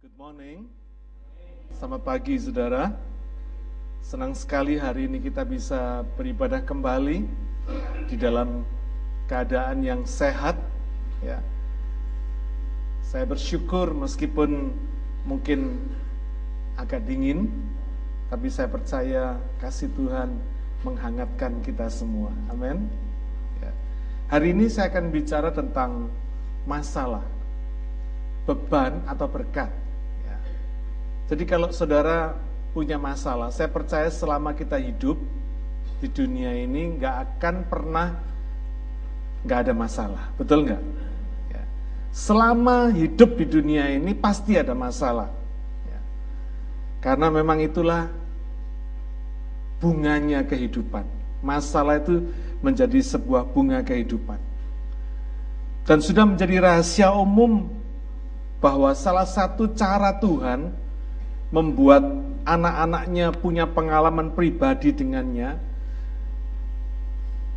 Good morning. Selamat pagi saudara. Senang sekali hari ini kita bisa beribadah kembali di dalam keadaan yang sehat ya. Saya bersyukur meskipun mungkin agak dingin tapi saya percaya kasih Tuhan menghangatkan kita semua. Amin. Ya. Hari ini saya akan bicara tentang masalah beban atau berkat. Jadi kalau saudara punya masalah, saya percaya selama kita hidup di dunia ini nggak akan pernah nggak ada masalah, betul nggak? Ya. Selama hidup di dunia ini pasti ada masalah, ya. karena memang itulah bunganya kehidupan. Masalah itu menjadi sebuah bunga kehidupan. Dan sudah menjadi rahasia umum bahwa salah satu cara Tuhan membuat anak-anaknya punya pengalaman pribadi dengannya,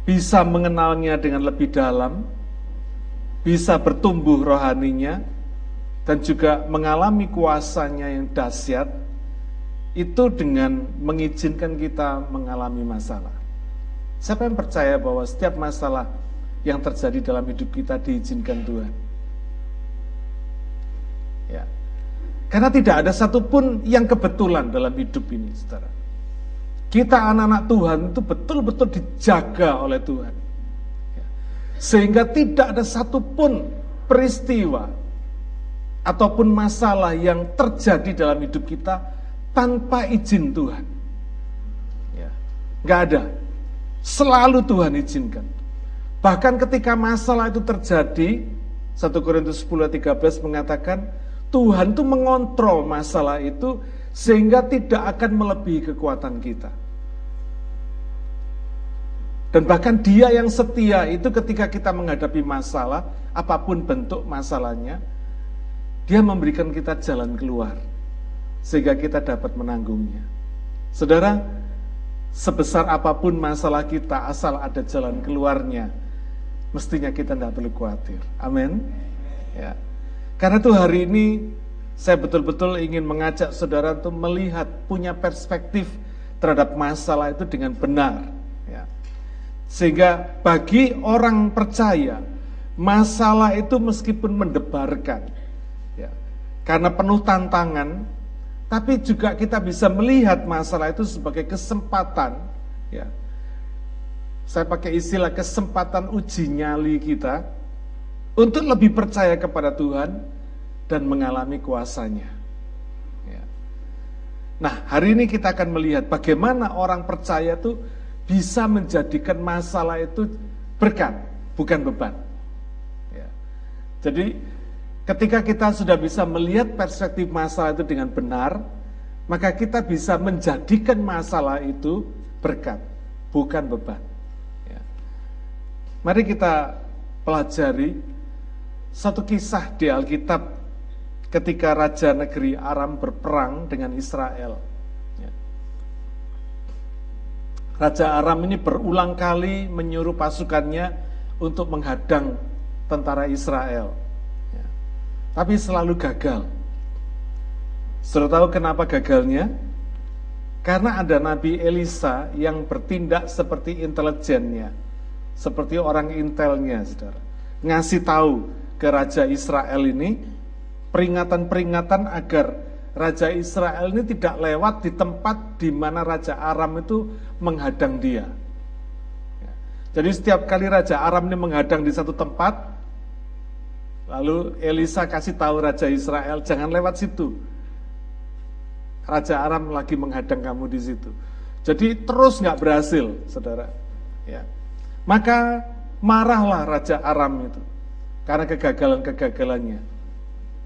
bisa mengenalnya dengan lebih dalam, bisa bertumbuh rohaninya, dan juga mengalami kuasanya yang dahsyat, itu dengan mengizinkan kita mengalami masalah. Siapa yang percaya bahwa setiap masalah yang terjadi dalam hidup kita diizinkan Tuhan? Karena tidak ada satupun yang kebetulan dalam hidup ini, saudara. Kita anak-anak Tuhan itu betul-betul dijaga oleh Tuhan. Ya. Sehingga tidak ada satupun peristiwa ataupun masalah yang terjadi dalam hidup kita tanpa izin Tuhan. Ya. Gak ada. Selalu Tuhan izinkan. Bahkan ketika masalah itu terjadi, 1 Korintus 10 13 mengatakan, Tuhan tuh mengontrol masalah itu sehingga tidak akan melebihi kekuatan kita. Dan bahkan dia yang setia itu ketika kita menghadapi masalah, apa pun bentuk masalahnya, dia memberikan kita jalan keluar. Sehingga kita dapat menanggungnya. Saudara, sebesar apa pun masalah kita, asal ada jalan keluarnya, mestinya kita tidak perlu khawatir. Amin. Ya. Karena itu hari ini saya betul-betul ingin mengajak saudara untuk melihat, punya perspektif terhadap masalah itu dengan benar. Ya. Sehingga bagi orang percaya, masalah itu meskipun mendebarkan, ya, karena penuh tantangan, tapi juga kita bisa melihat masalah itu sebagai kesempatan. Ya. Saya pakai istilah kesempatan uji nyali kita untuk lebih percaya kepada Tuhan dan mengalami kuasanya. Ya. Nah, hari ini kita akan melihat bagaimana orang percaya itu bisa menjadikan masalah itu berkat, bukan beban. Ya. Jadi, ketika kita sudah bisa melihat perspektif masalah itu dengan benar, maka kita bisa menjadikan masalah itu berkat, bukan beban. Ya. Mari kita pelajari satu kisah di Alkitab ketika Raja Negeri Aram berperang dengan Israel. Ya. Raja Aram ini berulang kali menyuruh pasukannya untuk menghadang tentara Israel. Ya. Tapi selalu gagal. Sudah tahu kenapa gagalnya? Karena ada Nabi Elisa yang bertindak seperti intelijennya, seperti orang intelnya, saudara. Ngasih tahu ke Raja Israel ini, peringatan-peringatan agar Raja Israel ini tidak lewat di tempat di mana Raja Aram itu menghadang dia. Ya. Jadi setiap kali Raja Aram ini menghadang di satu tempat, lalu Elisa kasih tahu Raja Israel, jangan lewat situ. Raja Aram lagi menghadang kamu di situ. Jadi terus nggak berhasil, saudara. Ya. Maka marahlah Raja Aram itu karena kegagalan-kegagalannya.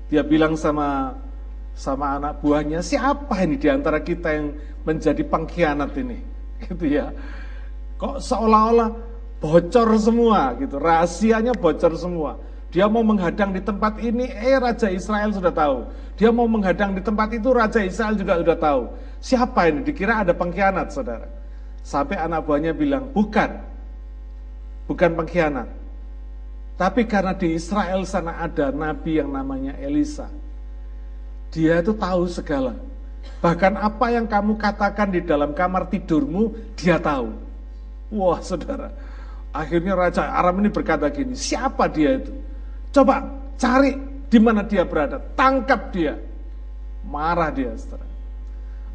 Dia bilang sama sama anak buahnya, siapa ini di antara kita yang menjadi pengkhianat ini? Gitu ya. Kok seolah-olah bocor semua gitu, rahasianya bocor semua. Dia mau menghadang di tempat ini, eh Raja Israel sudah tahu. Dia mau menghadang di tempat itu, Raja Israel juga sudah tahu. Siapa ini? Dikira ada pengkhianat, saudara. Sampai anak buahnya bilang, bukan. Bukan pengkhianat. Tapi karena di Israel sana ada nabi yang namanya Elisa. Dia itu tahu segala. Bahkan apa yang kamu katakan di dalam kamar tidurmu, dia tahu. Wah saudara, akhirnya Raja Aram ini berkata gini, siapa dia itu? Coba cari di mana dia berada, tangkap dia. Marah dia saudara.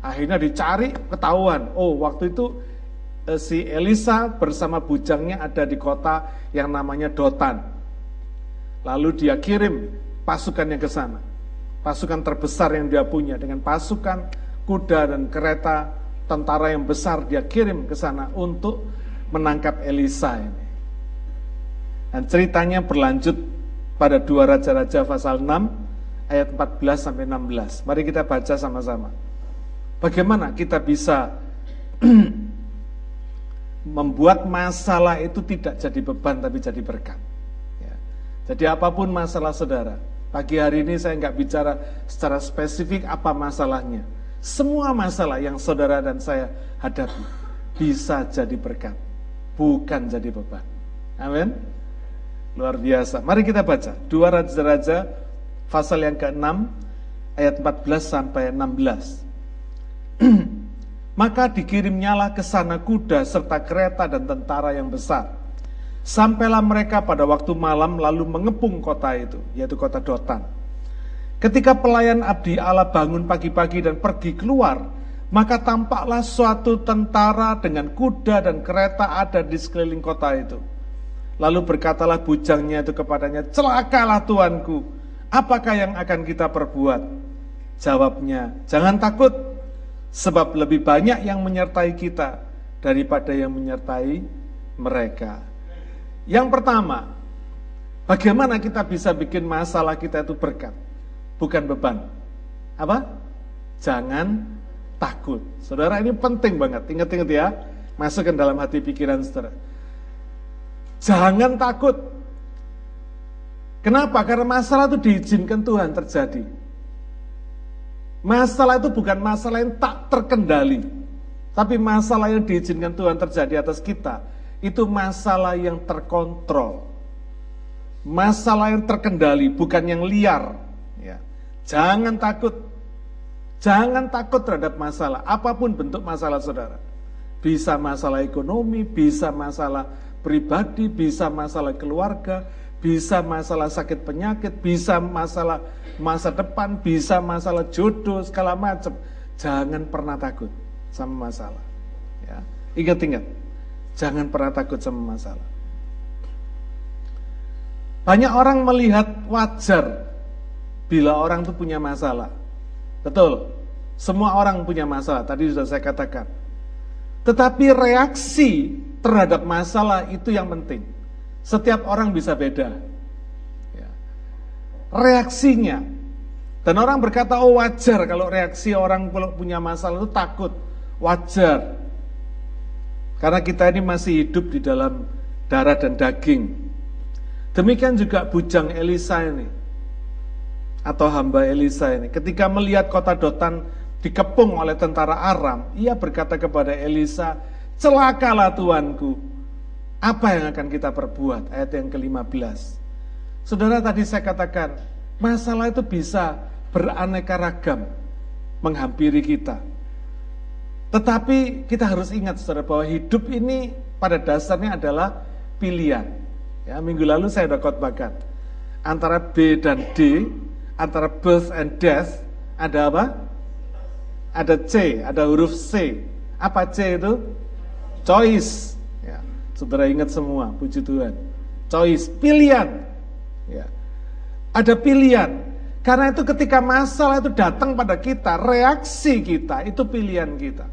Akhirnya dicari, ketahuan. Oh waktu itu si Elisa bersama bujangnya ada di kota yang namanya Dotan. Lalu dia kirim pasukannya ke sana pasukan terbesar yang dia punya dengan pasukan kuda dan kereta tentara yang besar dia kirim ke sana untuk menangkap Elisa ini. Dan ceritanya berlanjut pada dua raja-raja pasal 6 ayat 14 sampai 16. Mari kita baca sama-sama. Bagaimana kita bisa membuat masalah itu tidak jadi beban tapi jadi berkat. Ya. Jadi apa pun masalah saudara, Pagi hari ini saya nggak bicara secara spesifik apa masalahnya. Semua masalah yang saudara dan saya hadapi bisa jadi berkat, bukan jadi beban. Amin. Luar biasa. Mari kita baca. Dua Raja-Raja pasal yang ke-6 ayat 14 sampai 16. Maka dikirimnyalah ke sana kuda serta kereta dan tentara yang besar Sampailah mereka pada waktu malam lalu mengepung kota itu, yaitu kota Dotan. Ketika pelayan abdi Allah bangun pagi-pagi dan pergi keluar, maka tampaklah suatu tentara dengan kuda dan kereta ada di sekeliling kota itu. Lalu berkatalah bujangnya itu kepadanya, celakalah tuanku, apakah yang akan kita perbuat? Jawabnya, jangan takut, sebab lebih banyak yang menyertai kita daripada yang menyertai mereka. Yang pertama, bagaimana kita bisa bikin masalah kita itu berkat, bukan beban. Apa? Jangan takut. Saudara ini penting banget, ingat-ingat ya, masukkan dalam hati pikiran saudara. Jangan takut. Kenapa? Karena masalah itu diizinkan Tuhan terjadi. Masalah itu bukan masalah yang tak terkendali. Tapi masalah yang diizinkan Tuhan terjadi atas kita itu masalah yang terkontrol. Masalah yang terkendali, bukan yang liar. Ya. Jangan takut. Jangan takut terhadap masalah, apa pun bentuk masalah saudara. Bisa masalah ekonomi, bisa masalah pribadi, bisa masalah keluarga, bisa masalah sakit penyakit, bisa masalah masa depan, bisa masalah jodoh, segala macam. Jangan pernah takut sama masalah. Ya. Ingat-ingat, Jangan pernah takut sama masalah. Banyak orang melihat wajar bila orang itu punya masalah. Betul, semua orang punya masalah, tadi sudah saya katakan. Tetapi reaksi terhadap masalah itu yang penting. Setiap orang bisa beda. Ya. Reaksinya. Dan orang berkata, oh wajar kalau reaksi orang kalau punya masalah itu takut. Wajar. Karena kita ini masih hidup di dalam darah dan daging. Demikian juga bujang Elisa ini. Atau hamba Elisa ini. Ketika melihat kota Dotan dikepung oleh tentara Aram, ia berkata kepada Elisa, celakalah tuanku. Apa yang akan kita perbuat? Ayat yang ke-15. Saudara tadi saya katakan, masalah itu bisa beraneka ragam menghampiri kita. Tetapi kita harus ingat saudara bahwa hidup ini pada dasarnya adalah pilihan. Ya, minggu lalu saya sudah khotbahkan. Antara B dan D, antara birth and death, ada apa? Ada C, ada huruf C. Apa C itu? Choice. Saudara ingat semua, puji Tuhan. Choice, pilihan. Ya. Ada pilihan. Karena itu ketika masalah itu datang pada kita, reaksi kita itu pilihan kita.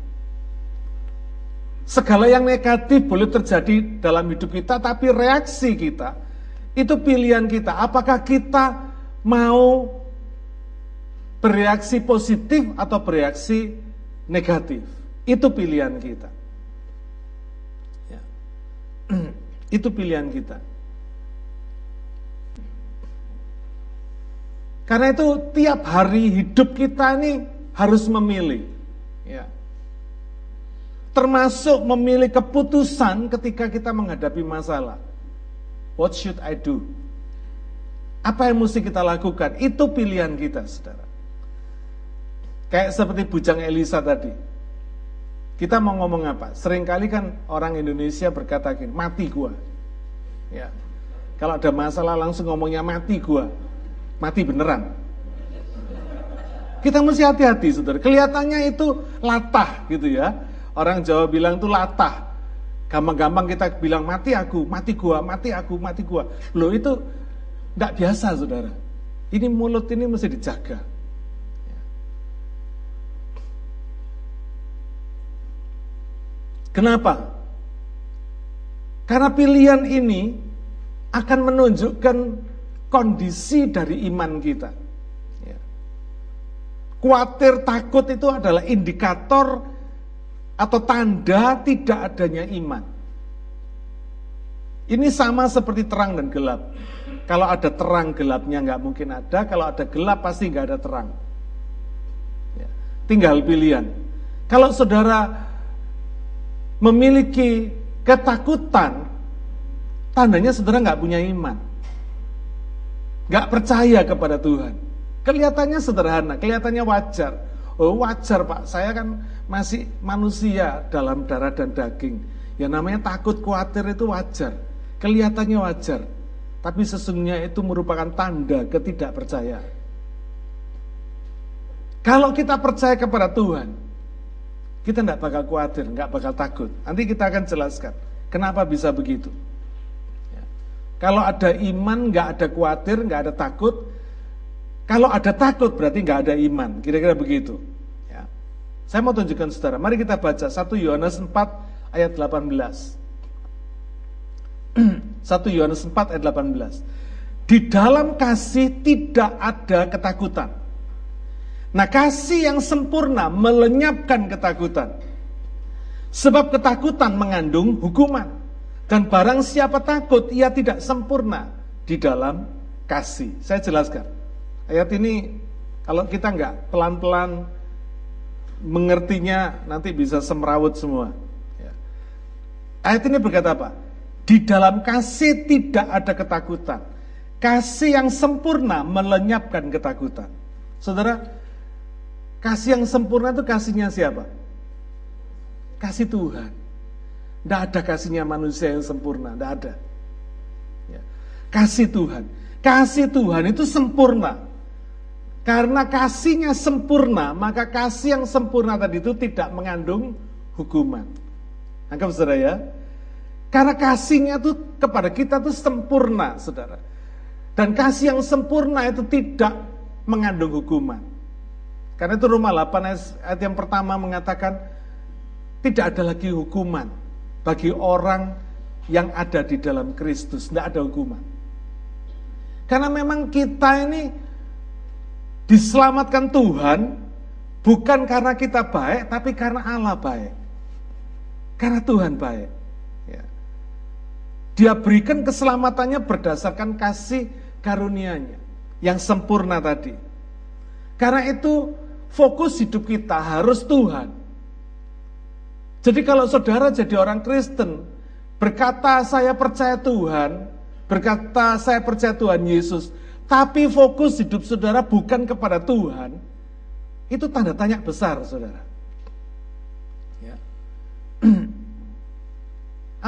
Segala yang negatif boleh terjadi dalam hidup kita, tapi reaksi kita itu pilihan kita. Apakah kita mau bereaksi positif atau bereaksi negatif? Itu pilihan kita. Itu pilihan kita. Karena itu tiap hari hidup kita ini harus memilih. Ya termasuk memilih keputusan ketika kita menghadapi masalah. What should I do? Apa yang mesti kita lakukan? Itu pilihan kita, saudara. Kayak seperti bujang Elisa tadi. Kita mau ngomong apa? Seringkali kan orang Indonesia berkata gini, mati gua. Ya. Kalau ada masalah langsung ngomongnya mati gua. Mati beneran. Kita mesti hati-hati, saudara. Kelihatannya itu latah gitu ya. Orang Jawa bilang itu latah. Gampang-gampang kita bilang mati aku, mati gua, mati aku, mati gua. Loh itu tidak biasa, saudara. Ini mulut ini mesti dijaga. Kenapa? Karena pilihan ini akan menunjukkan kondisi dari iman kita. Ya. Kuatir takut itu adalah indikator atau tanda tidak adanya iman. Ini sama seperti terang dan gelap. Kalau ada terang gelapnya nggak mungkin ada, kalau ada gelap pasti nggak ada terang. Ya. Tinggal pilihan. Kalau saudara memiliki ketakutan, tandanya saudara nggak punya iman. Nggak percaya kepada Tuhan. Kelihatannya sederhana, kelihatannya wajar. Oh wajar pak, saya kan masih manusia dalam darah dan daging. Ya namanya takut khawatir itu wajar. Kelihatannya wajar. Tapi sesungguhnya itu merupakan tanda ketidakpercayaan. Kalau kita percaya kepada Tuhan, kita tidak bakal khawatir, nggak bakal takut. Nanti kita akan jelaskan kenapa bisa begitu. Ya. Kalau ada iman, nggak ada khawatir, nggak ada takut. Kalau ada takut berarti nggak ada iman. Kira-kira begitu. Ya. Saya mau tunjukkan saudara. Mari kita baca 1 Yohanes 4 ayat 18. 1 Yohanes 4 ayat 18. Di dalam kasih tidak ada ketakutan. Nah kasih yang sempurna melenyapkan ketakutan. Sebab ketakutan mengandung hukuman. Dan barang siapa takut, ia tidak sempurna di dalam kasih. Saya jelaskan. Ayat ini kalau kita nggak pelan-pelan mengertinya nanti bisa semrawut semua. Ya. Ayat ini berkata apa? Di dalam kasih tidak ada ketakutan. Kasih yang sempurna melenyapkan ketakutan. Saudara, Kasih yang sempurna itu kasihnya siapa? Kasih Tuhan. Tidak ada kasihnya manusia yang sempurna, tidak ada. Ya. Kasih Tuhan. Kasih Tuhan itu sempurna. Karena kasihnya sempurna, maka kasih yang sempurna tadi itu tidak mengandung hukuman. Anggap saudara ya. Karena kasihnya itu kepada kita itu sempurna, saudara. Dan kasih yang sempurna itu tidak mengandung hukuman. Karena itu Roma 8 ayat yang pertama mengatakan tidak ada lagi hukuman bagi orang yang ada di dalam Kristus. Tidak ada hukuman. Karena memang kita ini diselamatkan Tuhan bukan karena kita baik, tapi karena Allah baik. Karena Tuhan baik. Ya. Dia berikan keselamatannya berdasarkan kasih karunia-Nya yang sempurna tadi. Karena itu fokus hidup kita harus Tuhan. Jadi kalau saudara jadi orang Kristen, berkata saya percaya Tuhan, berkata saya percaya Tuhan Yesus, tapi fokus hidup saudara bukan kepada Tuhan, itu tanda tanya besar saudara. Ya.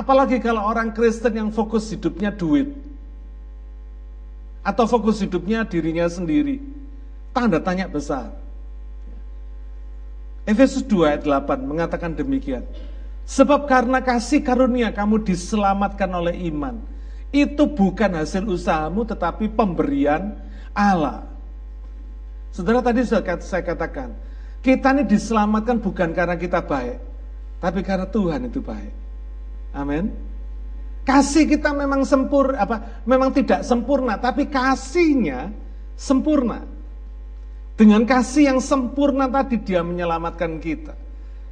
Apalagi kalau orang Kristen yang fokus hidupnya duit, atau fokus hidupnya dirinya sendiri, tanda tanya besar. Efesus 2 ayat 8 mengatakan demikian. Sebab karena kasih karunia kamu diselamatkan oleh iman. Itu bukan hasil usahamu tetapi pemberian Allah. Saudara tadi sudah saya katakan, kita ini diselamatkan bukan karena kita baik, tapi karena Tuhan itu baik. Amin. Kasih kita memang sempur apa? Memang tidak sempurna, tapi kasihnya sempurna. Dengan kasih yang sempurna tadi dia menyelamatkan kita.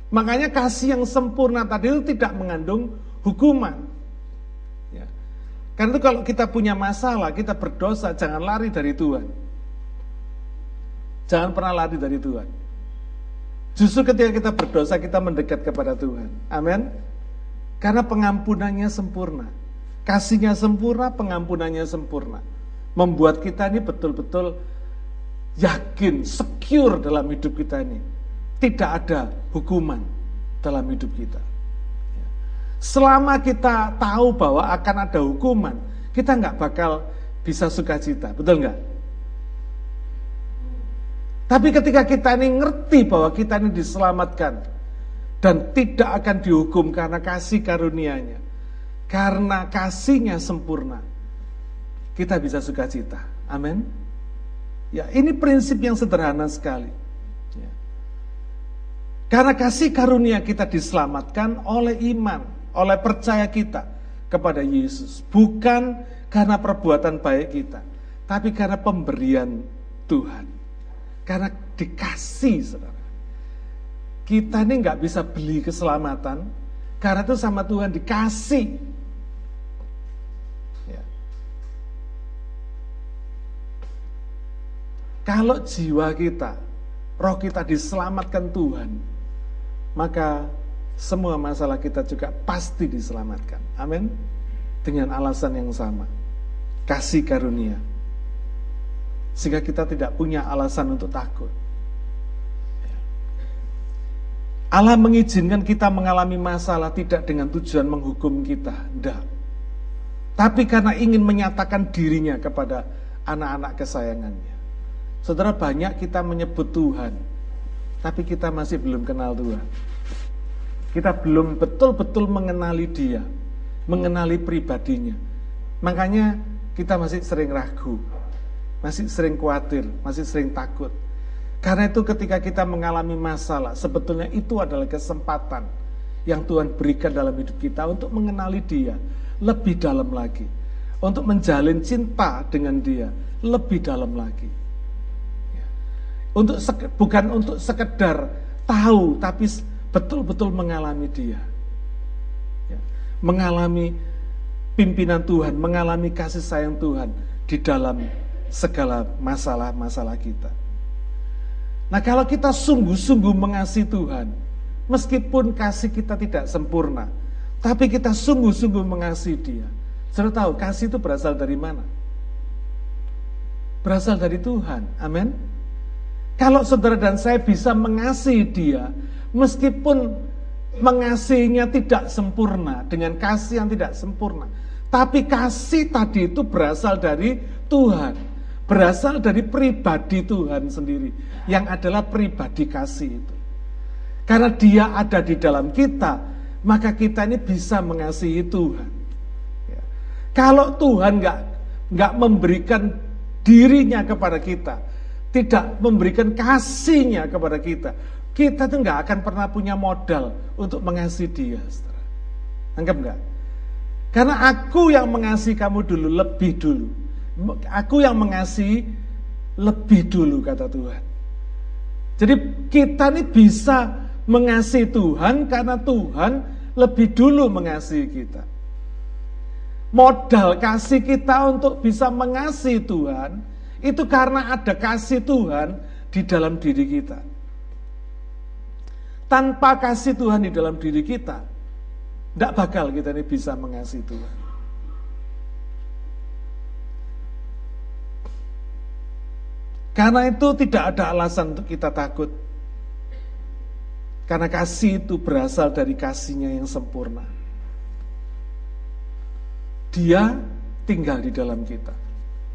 Makanya kasih yang sempurna tadi itu tidak mengandung hukuman. Ya. Karena itu kalau kita punya masalah, kita berdosa, jangan lari dari Tuhan. Jangan pernah lari dari Tuhan. Justru ketika kita berdosa, kita mendekat kepada Tuhan. Amin. Karena pengampunannya sempurna. Kasihnya sempurna, pengampunannya sempurna. Membuat kita ini betul-betul yakin, secure dalam hidup kita ini. Tidak ada hukuman dalam hidup kita. Selama kita tahu bahwa akan ada hukuman, kita nggak bakal bisa sukacita, betul nggak? Tapi ketika kita ini ngerti bahwa kita ini diselamatkan dan tidak akan dihukum karena kasih karunia-Nya, karena kasihnya sempurna, kita bisa sukacita. Amin. Ya, ini prinsip yang sederhana sekali. Ya. Karena kasih karunia kita diselamatkan oleh iman, oleh percaya kita kepada Yesus, bukan karena perbuatan baik kita, tapi karena pemberian Tuhan. Karena dikasih, saudara. Kita ini nggak bisa beli keselamatan, karena itu sama Tuhan dikasih. Kalau jiwa kita, roh kita diselamatkan Tuhan, maka semua masalah kita juga pasti diselamatkan. Amin. Dengan alasan yang sama. Kasih karunia. Sehingga kita tidak punya alasan untuk takut. Allah mengizinkan kita mengalami masalah tidak dengan tujuan menghukum kita. Tidak. Tapi karena ingin menyatakan dirinya kepada anak-anak kesayangannya. Saudara banyak kita menyebut Tuhan, tapi kita masih belum kenal Tuhan. Kita belum betul-betul mengenali Dia, mengenali pribadinya. Makanya kita masih sering ragu, masih sering khawatir, masih sering takut. Karena itu ketika kita mengalami masalah, sebetulnya itu adalah kesempatan yang Tuhan berikan dalam hidup kita untuk mengenali Dia lebih dalam lagi. Untuk menjalin cinta dengan Dia lebih dalam lagi untuk bukan untuk sekedar tahu tapi betul-betul mengalami dia. Ya. mengalami pimpinan Tuhan mengalami kasih sayang Tuhan di dalam segala masalah-masalah kita. Nah kalau kita sungguh-sungguh mengasihi Tuhan meskipun kasih kita tidak sempurna tapi kita sungguh-sungguh mengasihi dia. Sudah tahu kasih itu berasal dari mana? Berasal dari Tuhan. Amin kalau saudara dan saya bisa mengasihi dia, meskipun mengasihinya tidak sempurna, dengan kasih yang tidak sempurna. Tapi kasih tadi itu berasal dari Tuhan. Berasal dari pribadi Tuhan sendiri. Yang adalah pribadi kasih itu. Karena dia ada di dalam kita, maka kita ini bisa mengasihi Tuhan. Ya. Kalau Tuhan nggak nggak memberikan dirinya kepada kita, tidak memberikan kasihnya kepada kita, kita tuh nggak akan pernah punya modal untuk mengasihi dia. Anggap nggak? Karena aku yang mengasihi kamu dulu, lebih dulu. Aku yang mengasihi lebih dulu, kata Tuhan. Jadi kita ini bisa mengasihi Tuhan karena Tuhan lebih dulu mengasihi kita. Modal kasih kita untuk bisa mengasihi Tuhan itu karena ada kasih Tuhan di dalam diri kita. Tanpa kasih Tuhan di dalam diri kita, tidak bakal kita ini bisa mengasihi Tuhan. Karena itu tidak ada alasan untuk kita takut. Karena kasih itu berasal dari kasihnya yang sempurna. Dia tinggal di dalam kita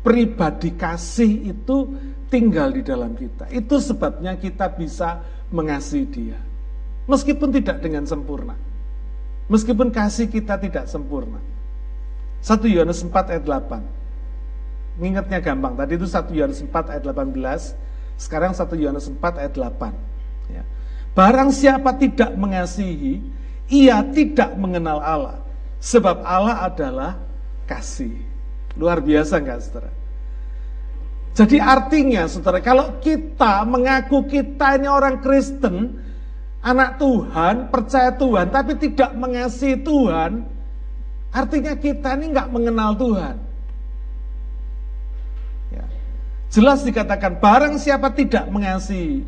pribadi kasih itu tinggal di dalam kita. Itu sebabnya kita bisa mengasihi dia. Meskipun tidak dengan sempurna. Meskipun kasih kita tidak sempurna. 1 Yohanes 4 ayat 8. Ingatnya gampang, tadi itu 1 Yohanes 4 ayat 18, sekarang 1 Yohanes 4 ayat 8. Ya. Barang siapa tidak mengasihi, ia tidak mengenal Allah. Sebab Allah adalah kasih. Luar biasa enggak saudara? Jadi artinya saudara, kalau kita mengaku kita ini orang Kristen, anak Tuhan, percaya Tuhan, tapi tidak mengasihi Tuhan, artinya kita ini enggak mengenal Tuhan. Ya. Jelas dikatakan, barang siapa tidak mengasihi,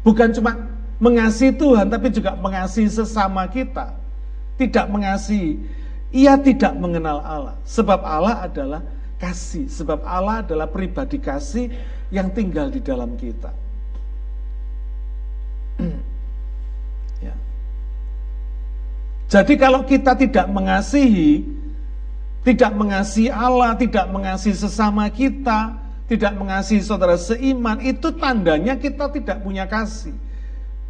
bukan cuma mengasihi Tuhan, tapi juga mengasihi sesama kita. Tidak mengasihi ia tidak mengenal Allah. Sebab Allah adalah kasih. Sebab Allah adalah pribadi kasih yang tinggal di dalam kita. ya. Jadi kalau kita tidak mengasihi, tidak mengasihi Allah, tidak mengasihi sesama kita, tidak mengasihi saudara seiman, itu tandanya kita tidak punya kasih.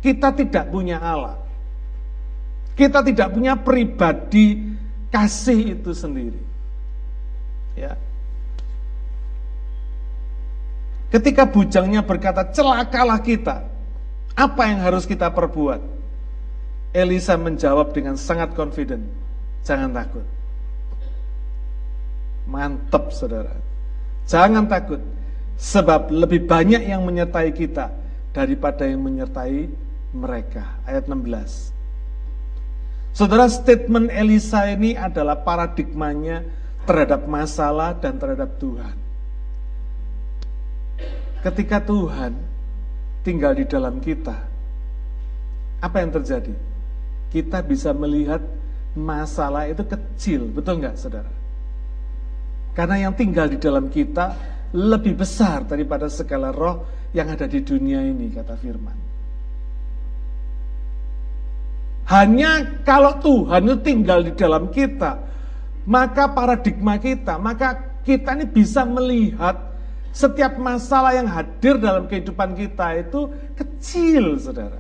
Kita tidak punya Allah. Kita tidak punya pribadi kasih itu sendiri. Ya. Ketika bujangnya berkata, celakalah kita. Apa yang harus kita perbuat? Elisa menjawab dengan sangat confident. Jangan takut. Mantap saudara. Jangan takut. Sebab lebih banyak yang menyertai kita daripada yang menyertai mereka. Ayat 16. Saudara, statement Elisa ini adalah paradigmanya terhadap masalah dan terhadap Tuhan. Ketika Tuhan tinggal di dalam kita, apa yang terjadi? Kita bisa melihat masalah itu kecil, betul nggak saudara? Karena yang tinggal di dalam kita lebih besar daripada segala roh yang ada di dunia ini, kata firman. Hanya kalau Tuhan itu tinggal di dalam kita, maka paradigma kita, maka kita ini bisa melihat setiap masalah yang hadir dalam kehidupan kita itu kecil, saudara.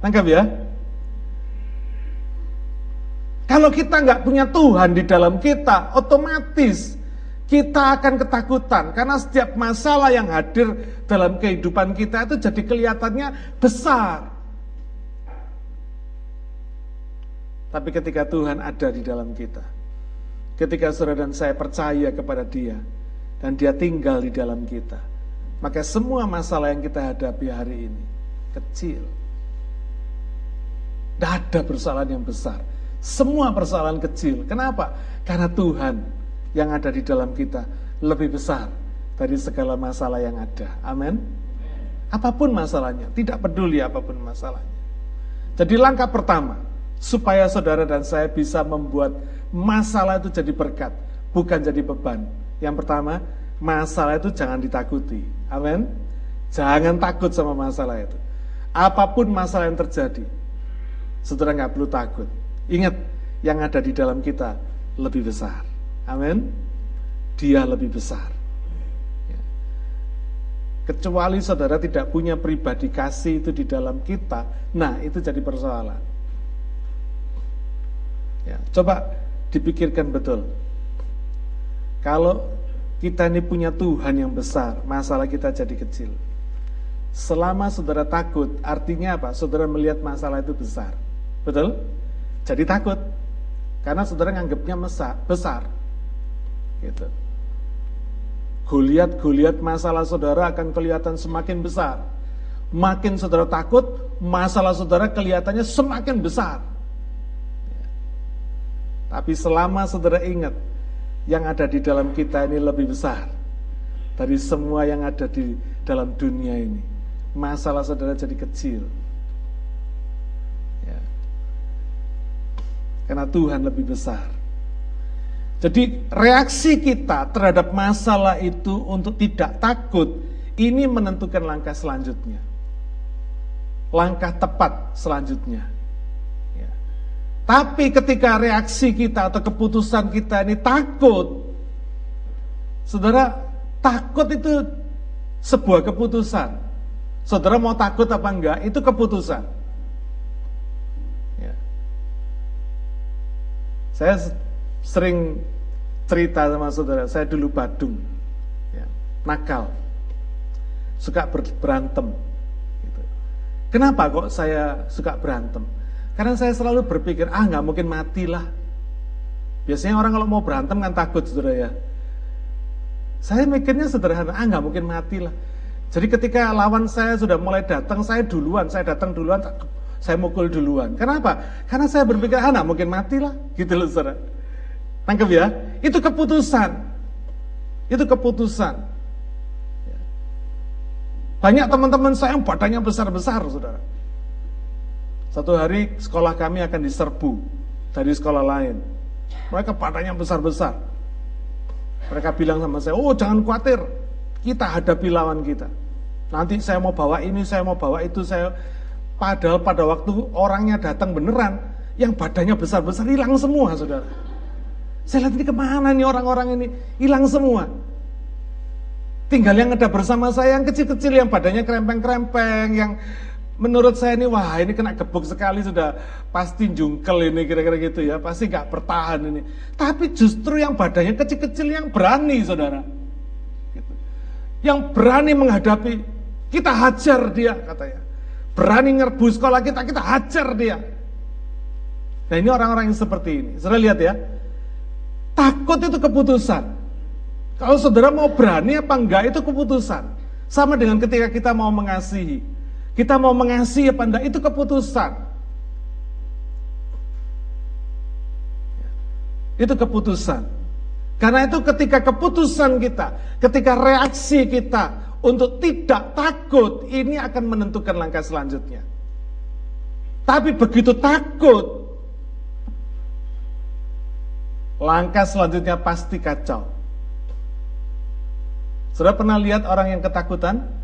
Tangkap ya? Kalau kita nggak punya Tuhan di dalam kita, otomatis kita akan ketakutan karena setiap masalah yang hadir dalam kehidupan kita itu jadi kelihatannya besar. Tapi ketika Tuhan ada di dalam kita, ketika saudara dan saya percaya kepada Dia, dan Dia tinggal di dalam kita, maka semua masalah yang kita hadapi hari ini kecil. Tidak ada persoalan yang besar. Semua persoalan kecil. Kenapa? Karena Tuhan yang ada di dalam kita lebih besar dari segala masalah yang ada. Amin. Apa pun masalahnya, tidak peduli apa pun masalahnya. Jadi langkah pertama, supaya saudara dan saya bisa membuat masalah itu jadi berkat, bukan jadi beban. Yang pertama, masalah itu jangan ditakuti. Amin. Jangan takut sama masalah itu. Apa pun masalah yang terjadi, saudara nggak perlu takut. Ingat, yang ada di dalam kita lebih besar. Amin. Dia lebih besar. Kecuali saudara tidak punya pribadi kasih itu di dalam kita, nah itu jadi persoalan. Ya, coba dipikirkan betul. Kalau kita ini punya Tuhan yang besar, masalah kita jadi kecil. Selama saudara takut, artinya apa? Saudara melihat masalah itu besar. Betul? Jadi takut. Karena saudara nganggapnya besar. Gitu. Goliat-goliat masalah saudara akan kelihatan semakin besar. Makin saudara takut, masalah saudara kelihatannya semakin besar. Tapi selama saudara ingat, yang ada di dalam kita ini lebih besar dari semua yang ada di dalam dunia ini. Masalah saudara jadi kecil. Ya. Karena Tuhan lebih besar. Jadi reaksi kita terhadap masalah itu untuk tidak takut, ini menentukan langkah selanjutnya. Langkah tepat selanjutnya. Tapi ketika reaksi kita atau keputusan kita ini takut, saudara, takut itu sebuah keputusan. Saudara mau takut apa enggak, itu keputusan. Ya. Saya sering cerita sama saudara, saya dulu Badung, ya, nakal, suka berantem. Gitu. Kenapa kok saya suka berantem? Karena saya selalu berpikir, ah nggak mungkin matilah. Biasanya orang kalau mau berantem kan takut, saudara ya. Saya mikirnya sederhana, ah nggak mungkin matilah. Jadi ketika lawan saya sudah mulai datang, saya duluan, saya datang duluan, saya mukul duluan. Kenapa? Karena saya berpikir, ah nggak mungkin matilah, gitu loh saudara. Tangkap ya, itu keputusan. Itu keputusan. Banyak teman-teman saya yang badannya besar-besar, saudara. Satu hari sekolah kami akan diserbu dari sekolah lain. Mereka badannya besar-besar. Mereka bilang sama saya, oh jangan khawatir, kita hadapi lawan kita. Nanti saya mau bawa ini, saya mau bawa itu, saya padahal pada waktu orangnya datang beneran, yang badannya besar-besar hilang semua, saudara. Saya lihat ini ke mana nih orang-orang ini, hilang semua. Tinggal yang ada bersama saya yang kecil-kecil, yang badannya krempeng-krempeng, yang menurut saya ini wah ini kena gebuk sekali sudah pasti jungkel ini kira-kira gitu ya. Pasti gak bertahan ini. Tapi justru yang badannya kecil-kecil yang berani saudara. Gitu. yang berani menghadapi kita hajar dia katanya berani ngerbu sekolah kita kita hajar dia. Nah ini orang-orang yang seperti ini. Saudara lihat ya. Takut itu keputusan. Kalau saudara mau berani apa enggak itu keputusan. Sama dengan ketika kita mau mengasihi kita mau mengasihi apa enggak, itu keputusan. Itu keputusan. Karena itu ketika keputusan kita, ketika reaksi kita untuk tidak takut, ini akan menentukan langkah selanjutnya. Tapi begitu takut, langkah selanjutnya pasti kacau. Sudah pernah lihat orang yang ketakutan?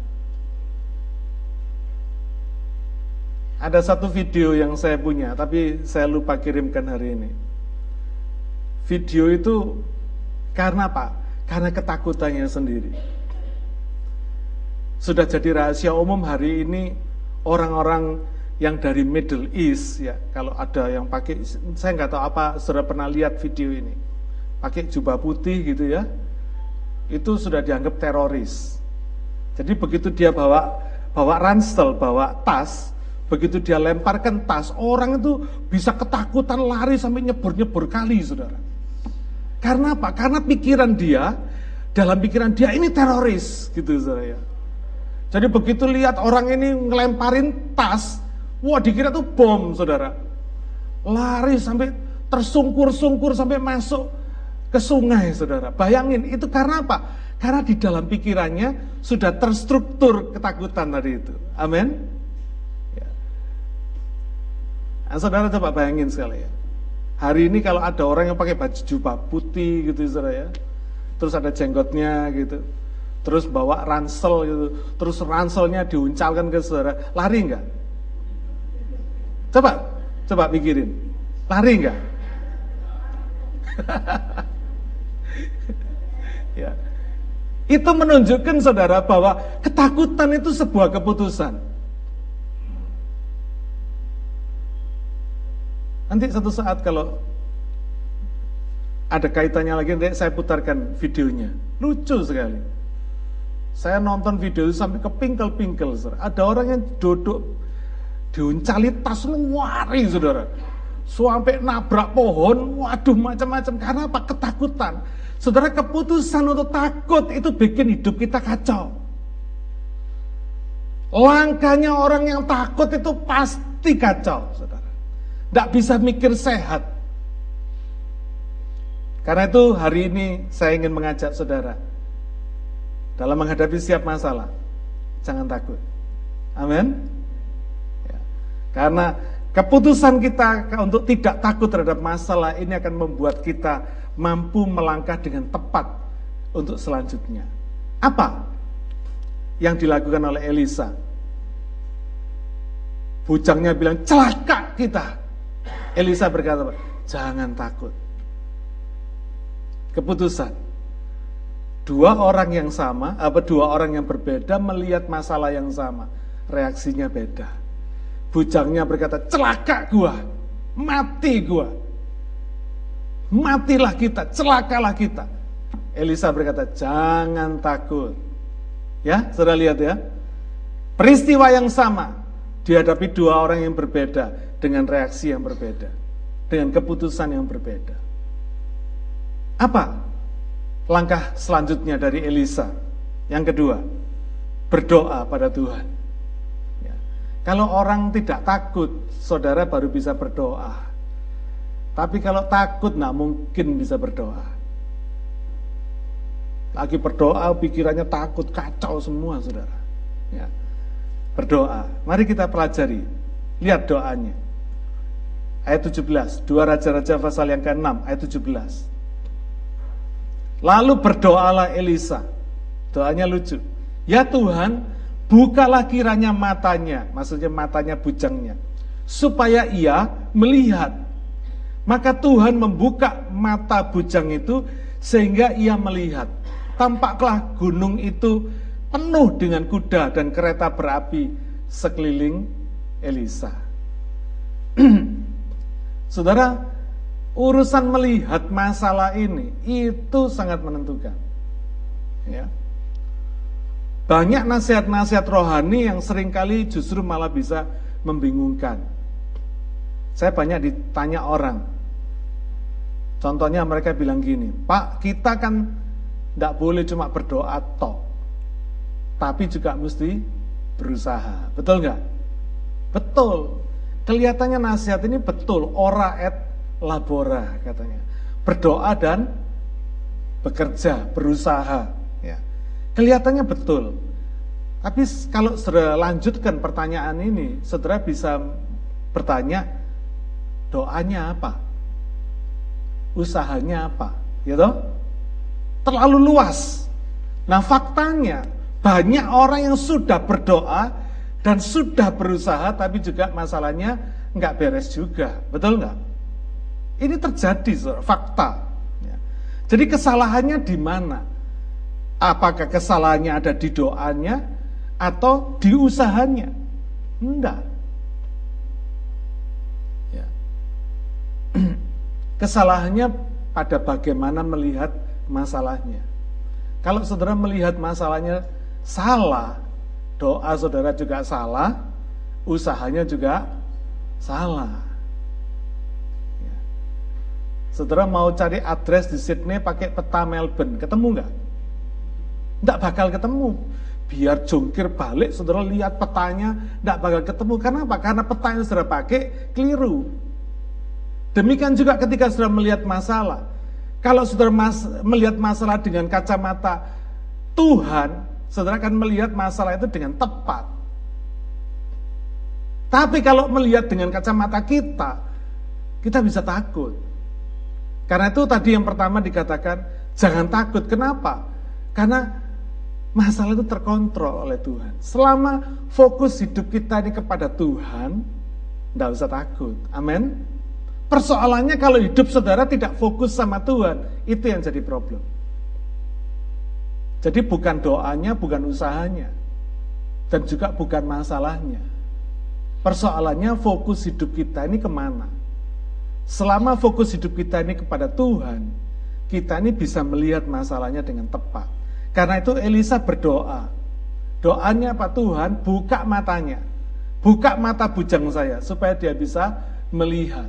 Ada satu video yang saya punya, tapi saya lupa kirimkan hari ini. Video itu karena apa? Karena ketakutannya sendiri. Sudah jadi rahasia umum hari ini orang-orang yang dari Middle East ya. Kalau ada yang pakai, saya nggak tahu apa, sudah pernah lihat video ini. Pakai jubah putih gitu ya, itu sudah dianggap teroris. Jadi begitu dia bawa bawa ransel, bawa tas, Begitu dia lemparkan tas, orang itu bisa ketakutan lari sampai nyebur-nyebur kali, saudara. Karena apa? Karena pikiran dia, dalam pikiran dia ini teroris, gitu saudara ya. Jadi begitu lihat orang ini ngelemparin tas, wah dikira tuh bom, saudara. Lari sampai tersungkur-sungkur sampai masuk ke sungai, saudara. Bayangin, itu karena apa? Karena di dalam pikirannya sudah terstruktur ketakutan tadi itu. Amin. Nah, saudara coba bayangin sekali ya. Hari ini kalau ada orang yang pakai baju jubah putih gitu saudara ya. Terus ada jenggotnya gitu. Terus bawa ransel gitu. Terus ranselnya diuncalkan ke saudara. Lari enggak? Coba, coba pikirin. Lari enggak? ya. Itu menunjukkan saudara bahwa ketakutan itu sebuah keputusan. Nanti satu saat kalau ada kaitannya lagi, nanti saya putarkan videonya. Lucu sekali. Saya nonton video itu sampai ke pingkel-pingkel. Ada orang yang duduk diuncali tas wari, saudara. Sampai nabrak pohon, waduh macam-macam. Karena apa? Ketakutan. Saudara, keputusan untuk takut itu bikin hidup kita kacau. Langkahnya orang yang takut itu pasti kacau, saudara. Tidak bisa mikir sehat. Karena itu hari ini saya ingin mengajak saudara dalam menghadapi setiap masalah, jangan takut. Amin. Ya. Karena keputusan kita untuk tidak takut terhadap masalah ini akan membuat kita mampu melangkah dengan tepat untuk selanjutnya. Apa yang dilakukan oleh Elisa? Bujangnya bilang, celaka kita. Elisa berkata, jangan takut. Keputusan. Dua orang yang sama, apa dua orang yang berbeda melihat masalah yang sama. Reaksinya beda. Bujangnya berkata, celaka gua, mati gua. Matilah kita, celakalah kita. Elisa berkata, jangan takut. Ya, sudah lihat ya. Peristiwa yang sama dihadapi dua orang yang berbeda dengan reaksi yang berbeda, dengan keputusan yang berbeda. Apa langkah selanjutnya dari Elisa? Yang kedua, berdoa pada Tuhan. Ya. Kalau orang tidak takut, saudara baru bisa berdoa. Tapi kalau takut, nah mungkin bisa berdoa. Lagi berdoa, pikirannya takut, kacau semua, saudara. Ya. Berdoa. Mari kita pelajari. Lihat doanya. Ayat 17. Dua Raja-Raja pasal yang ke-6 ayat 17. Lalu berdoalah Elisa. Doanya lucu. Ya Tuhan, bukalah kiranya matanya, maksudnya matanya bujangnya, supaya ia melihat. Maka Tuhan membuka mata bujang itu sehingga ia melihat. Tampaklah gunung itu penuh dengan kuda dan kereta berapi sekeliling Elisa. Saudara, urusan melihat masalah ini itu sangat menentukan. Ya. Banyak nasihat-nasihat rohani yang sering kali justru malah bisa membingungkan. Saya banyak ditanya orang. Contohnya mereka bilang gini, Pak kita kan tidak boleh cuma berdoa toh, tapi juga mesti berusaha. Betul nggak? Betul. Kelihatannya nasihat ini betul, ora et labora katanya. Berdoa dan bekerja, berusaha. Ya. Kelihatannya betul. Tapi kalau saudara lanjutkan pertanyaan ini, saudara bisa bertanya, doanya apa? Usahanya apa? Gitu? Terlalu luas. Nah faktanya, banyak orang yang sudah berdoa dan sudah berusaha, tapi juga masalahnya nggak beres juga. Betul nggak? Ini terjadi, fakta. Ya. Jadi kesalahannya di mana? Apakah kesalahannya ada di doanya atau di usahanya? Enggak. Ya. Kesalahannya pada bagaimana melihat masalahnya. Kalau saudara melihat masalahnya salah, doa saudara juga salah, usahanya juga salah. Saudara mau cari address di Sydney pakai peta Melbourne, ketemu nggak? Nggak bakal ketemu. Biar jungkir balik, saudara lihat petanya, nggak bakal ketemu. Karena apa? Karena peta yang saudara pakai keliru. Demikian juga ketika saudara melihat masalah. Kalau saudara mas, melihat masalah dengan kacamata Tuhan, saudara akan melihat masalah itu dengan tepat. Tapi kalau melihat dengan kacamata kita, kita bisa takut. Karena itu tadi yang pertama dikatakan, jangan takut. Kenapa? Karena masalah itu terkontrol oleh Tuhan. Selama fokus hidup kita ini kepada Tuhan, tidak usah takut. Amin. Persoalannya kalau hidup saudara tidak fokus sama Tuhan, itu yang jadi problem. Jadi bukan doanya, bukan usahanya. Dan juga bukan masalahnya. Persoalannya fokus hidup kita ini ke mana? Selama fokus hidup kita ini kepada Tuhan, kita ini bisa melihat masalahnya dengan tepat. Karena itu Elisa berdoa. Doanya apa Tuhan? Buka matanya. Buka mata bujang saya supaya dia bisa melihat.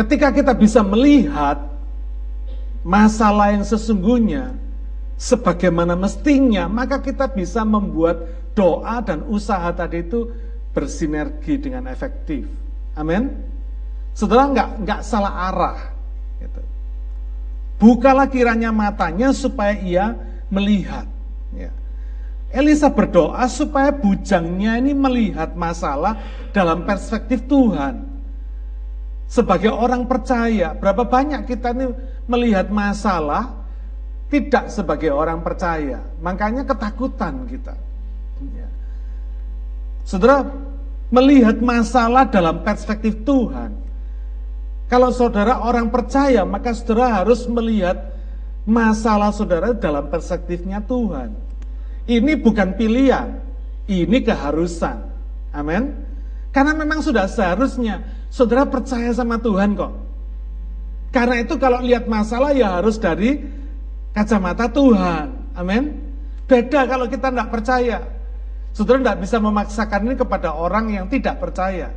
Ketika kita bisa melihat masalah yang sesungguhnya sebagaimana mestinya, maka kita bisa membuat doa dan usaha tadi itu bersinergi dengan efektif. Amin. Saudara nggak nggak salah arah. Gitu. Bukalah kiranya matanya supaya ia melihat. Ya. Elisa berdoa supaya bujangnya ini melihat masalah dalam perspektif Tuhan. Sebagai orang percaya, berapa banyak kita ini melihat masalah tidak sebagai orang percaya. Makanya ketakutan kita. Saudara melihat masalah dalam perspektif Tuhan. Kalau saudara orang percaya, maka saudara harus melihat masalah saudara dalam perspektifnya Tuhan. Ini bukan pilihan, ini keharusan. Amin. Karena memang sudah seharusnya saudara percaya sama Tuhan kok. Karena itu kalau lihat masalah ya harus dari kacamata Tuhan. Amin. Beda kalau kita tidak percaya. Saudara tidak bisa memaksakan ini kepada orang yang tidak percaya.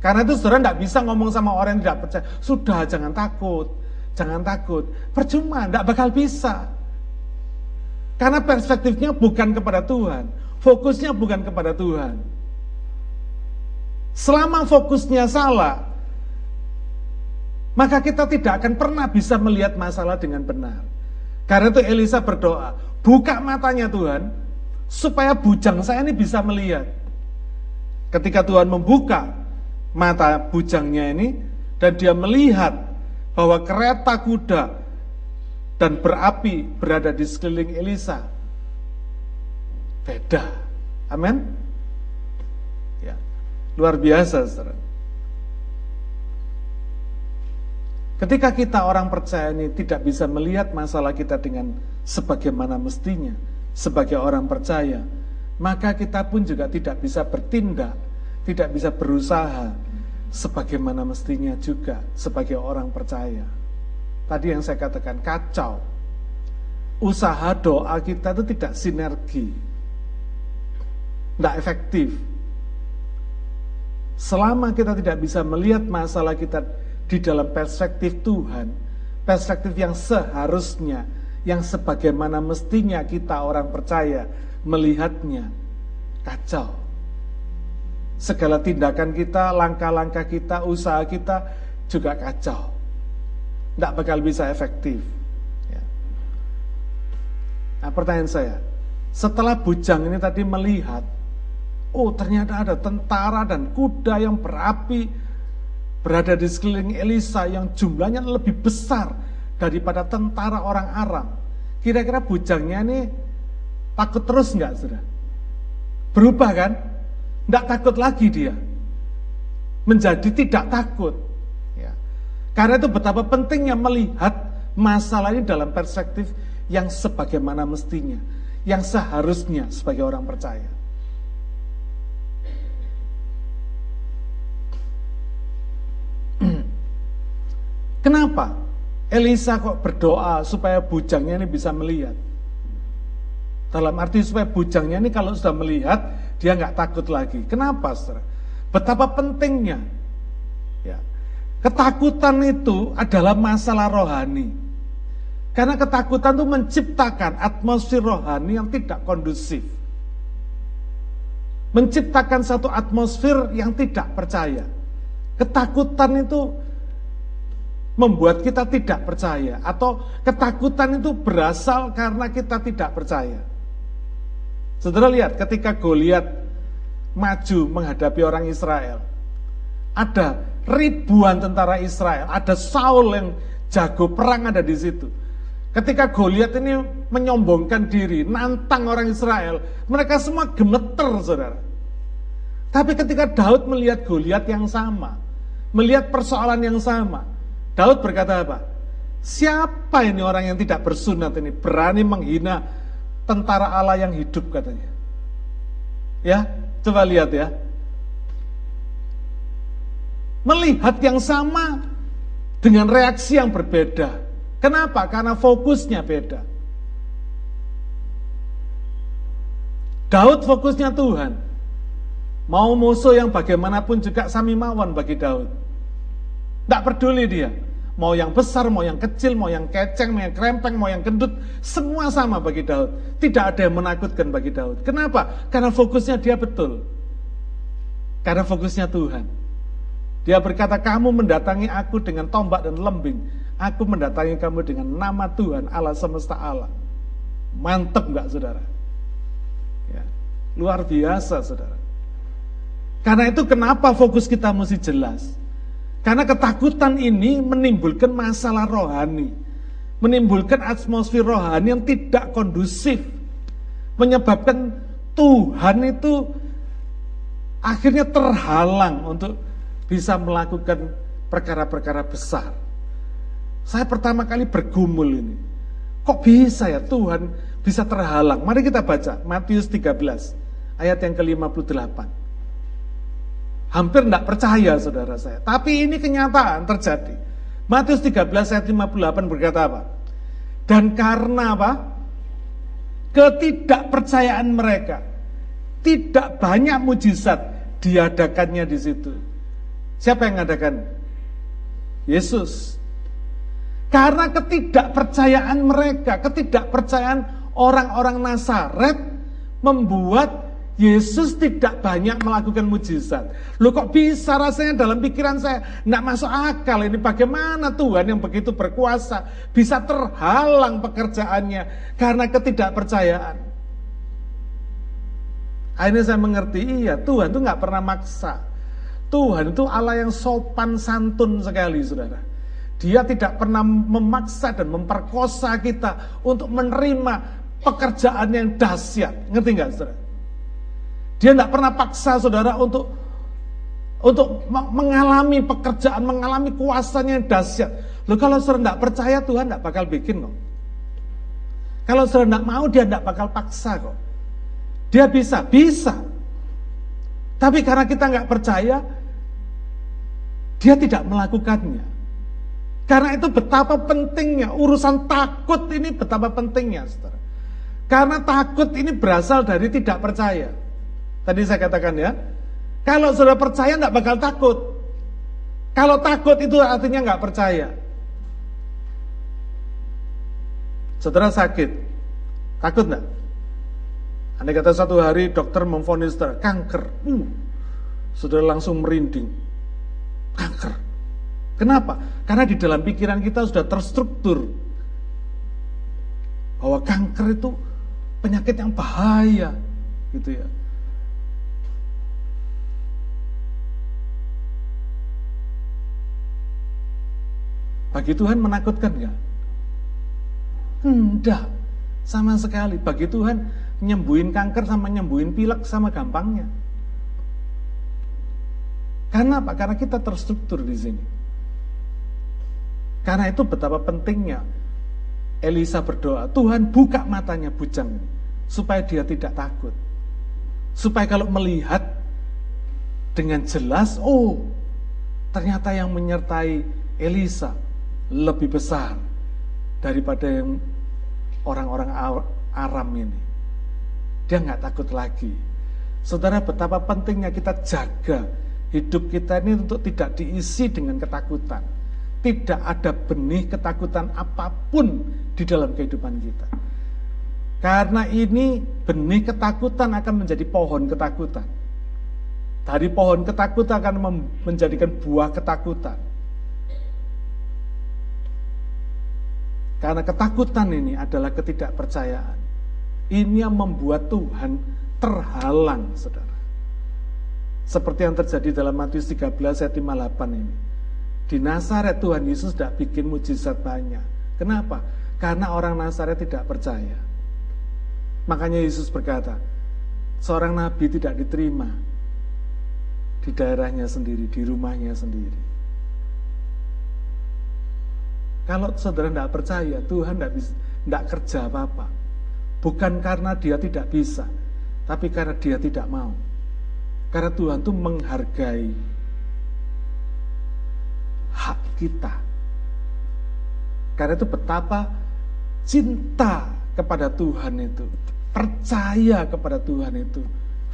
Karena itu saudara tidak bisa ngomong sama orang yang tidak percaya. Sudah, jangan takut. Jangan takut. Percuma, tidak bakal bisa. Karena perspektifnya bukan kepada Tuhan. Fokusnya bukan kepada Tuhan. Selama fokusnya salah, maka kita tidak akan pernah bisa melihat masalah dengan benar. Karena itu Elisa berdoa, buka matanya Tuhan, supaya bujang saya ini bisa melihat. Ketika Tuhan membuka mata bujangnya ini dan dia melihat bahwa kereta kuda dan berapi berada di sekeliling Elisa. Beda. Amin. Luar biasa, Saudara. Ketika kita orang percaya ini tidak bisa melihat masalah kita dengan sebagaimana mestinya, sebagai orang percaya, maka kita pun juga tidak bisa bertindak, tidak bisa berusaha sebagaimana mestinya juga sebagai orang percaya. Tadi yang saya katakan kacau. Usaha doa kita itu tidak sinergi. Tidak efektif. Selama kita tidak bisa melihat masalah kita di dalam perspektif Tuhan, perspektif yang seharusnya yang sebagaimana mestinya kita orang percaya melihatnya kacau. Segala tindakan kita, langkah-langkah kita, usaha kita juga kacau. Tidak bakal bisa efektif. Ya. Nah pertanyaan saya, setelah bujang ini tadi melihat, oh ternyata ada tentara dan kuda yang berapi berada di sekeliling Elisa yang jumlahnya lebih besar daripada tentara orang Aram. Kira-kira bujangnya ini takut terus nggak sudah? Berubah kan? Nggak takut lagi dia. Menjadi tidak takut. Ya. Karena itu betapa pentingnya melihat masalah ini dalam perspektif yang sebagaimana mestinya. Yang seharusnya sebagai orang percaya. Kenapa? Elisa kok berdoa supaya bujangnya ini bisa melihat. Dalam arti supaya bujangnya ini kalau sudah melihat, dia nggak takut lagi. Kenapa, saudara? Betapa pentingnya. Ya. Ketakutan itu adalah masalah rohani. Karena ketakutan itu menciptakan atmosfer rohani yang tidak kondusif. Menciptakan satu atmosfer yang tidak percaya. Ketakutan itu membuat kita tidak percaya atau ketakutan itu berasal karena kita tidak percaya. Saudara lihat ketika Goliat maju menghadapi orang Israel. Ada ribuan tentara Israel, ada Saul yang jago perang ada di situ. Ketika Goliat ini menyombongkan diri, nantang orang Israel, mereka semua gemeter, saudara. Tapi ketika Daud melihat Goliat yang sama, melihat persoalan yang sama, Daud berkata apa? Siapa ini orang yang tidak bersunat ini berani menghina tentara Allah yang hidup katanya. Ya, coba lihat ya. Melihat yang sama dengan reaksi yang berbeda. Kenapa? Karena fokusnya beda. Daud fokusnya Tuhan. Mau musuh yang bagaimanapun juga samimawan bagi Daud. Tidak peduli dia. Mau yang besar, mau yang kecil, mau yang keceng, mau yang krempeng, mau yang gendut, semua sama bagi Daud. Tidak ada yang menakutkan bagi Daud. Kenapa? Karena fokusnya dia betul. Karena fokusnya Tuhan. Dia berkata, kamu mendatangi aku dengan tombak dan lembing. Aku mendatangi kamu dengan nama Tuhan, Allah semesta Allah. Mantep nggak saudara? Ya. Luar biasa saudara. Karena itu kenapa fokus kita mesti jelas. Karena ketakutan ini menimbulkan masalah rohani. Menimbulkan atmosfer rohani yang tidak kondusif. Menyebabkan Tuhan itu akhirnya terhalang untuk bisa melakukan perkara-perkara besar. Saya pertama kali bergumul ini. Kok bisa ya Tuhan bisa terhalang? Mari kita baca Matius 13 ayat yang ke-58. Hampir tidak percaya saudara saya. Tapi ini kenyataan terjadi. Matius 13 ayat 58 berkata apa? Dan karena apa? Ketidakpercayaan mereka. Tidak banyak mujizat diadakannya di situ. Siapa yang mengadakan? Yesus. Karena ketidakpercayaan mereka, ketidakpercayaan orang-orang Nasaret membuat Yesus tidak banyak melakukan mujizat. Loh kok bisa rasanya dalam pikiran saya tidak masuk akal ini bagaimana Tuhan yang begitu berkuasa bisa terhalang pekerjaannya karena ketidakpercayaan. Akhirnya saya mengerti, iya Tuhan itu nggak pernah maksa. Tuhan itu Allah yang sopan santun sekali, saudara. Dia tidak pernah memaksa dan memperkosa kita untuk menerima pekerjaan yang dahsyat. Ngerti nggak, saudara? Dia tidak pernah paksa saudara untuk untuk mengalami pekerjaan, mengalami kuasanya yang dahsyat. Loh kalau saudara tidak percaya Tuhan tidak bakal bikin kok. Kalau saudara tidak mau dia tidak bakal paksa kok. Dia bisa, bisa. Tapi karena kita nggak percaya, dia tidak melakukannya. Karena itu betapa pentingnya urusan takut ini betapa pentingnya, saudara. Karena takut ini berasal dari tidak percaya. Tadi saya katakan ya, kalau sudah percaya nggak bakal takut. Kalau takut itu artinya nggak percaya. Saudara sakit, takut nggak? Andai kata satu hari dokter memfonis kanker, uh, saudara langsung merinding. Kanker. Kenapa? Karena di dalam pikiran kita sudah terstruktur bahwa kanker itu penyakit yang bahaya, gitu ya. Bagi Tuhan menakutkan nggak? Enggak, sama sekali. Bagi Tuhan nyembuhin kanker sama nyembuhin pilek sama gampangnya. Karena apa? Karena kita terstruktur di sini. Karena itu betapa pentingnya Elisa berdoa, Tuhan buka matanya bujang supaya dia tidak takut. Supaya kalau melihat dengan jelas, oh ternyata yang menyertai Elisa lebih besar daripada yang orang-orang Aram ini. Dia nggak takut lagi. Saudara betapa pentingnya kita jaga hidup kita ini untuk tidak diisi dengan ketakutan. Tidak ada benih ketakutan apa pun di dalam kehidupan kita. Karena ini benih ketakutan akan menjadi pohon ketakutan. Dari pohon ketakutan akan menjadikan buah ketakutan. Karena ketakutan ini adalah ketidakpercayaan. Ini yang membuat Tuhan terhalang, saudara. Seperti yang terjadi dalam Matius 13 ayat 58 ini. Di Nazaret Tuhan Yesus tidak bikin mujizat banyak. Kenapa? Karena orang Nazaret tidak percaya. Makanya Yesus berkata, seorang nabi tidak diterima di daerahnya sendiri, di rumahnya sendiri. Kalau saudara tidak percaya, Tuhan tidak bisa, tidak kerja apa-apa. Bukan karena dia tidak bisa, tapi karena dia tidak mau. Karena Tuhan itu menghargai hak kita. Karena itu betapa cinta kepada Tuhan itu, percaya kepada Tuhan itu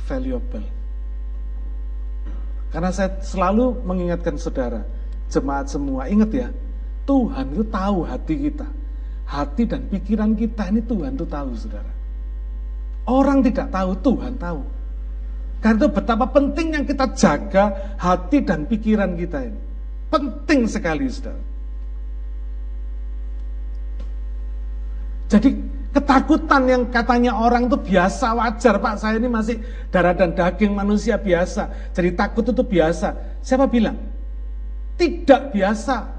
valuable. Karena saya selalu mengingatkan saudara, jemaat semua, ingat ya, Tuhan itu tahu hati kita hati dan pikiran kita ini Tuhan tuh tahu saudara. Orang tidak tahu, Tuhan tahu. Karena itu betapa pentingnya kita jaga hati dan pikiran kita ini. Penting sekali saudara. Jadi ketakutan yang katanya orang itu biasa wajar Pak saya ini masih darah dan daging manusia biasa. Jadi takut itu biasa. Siapa bilang? Tidak biasa.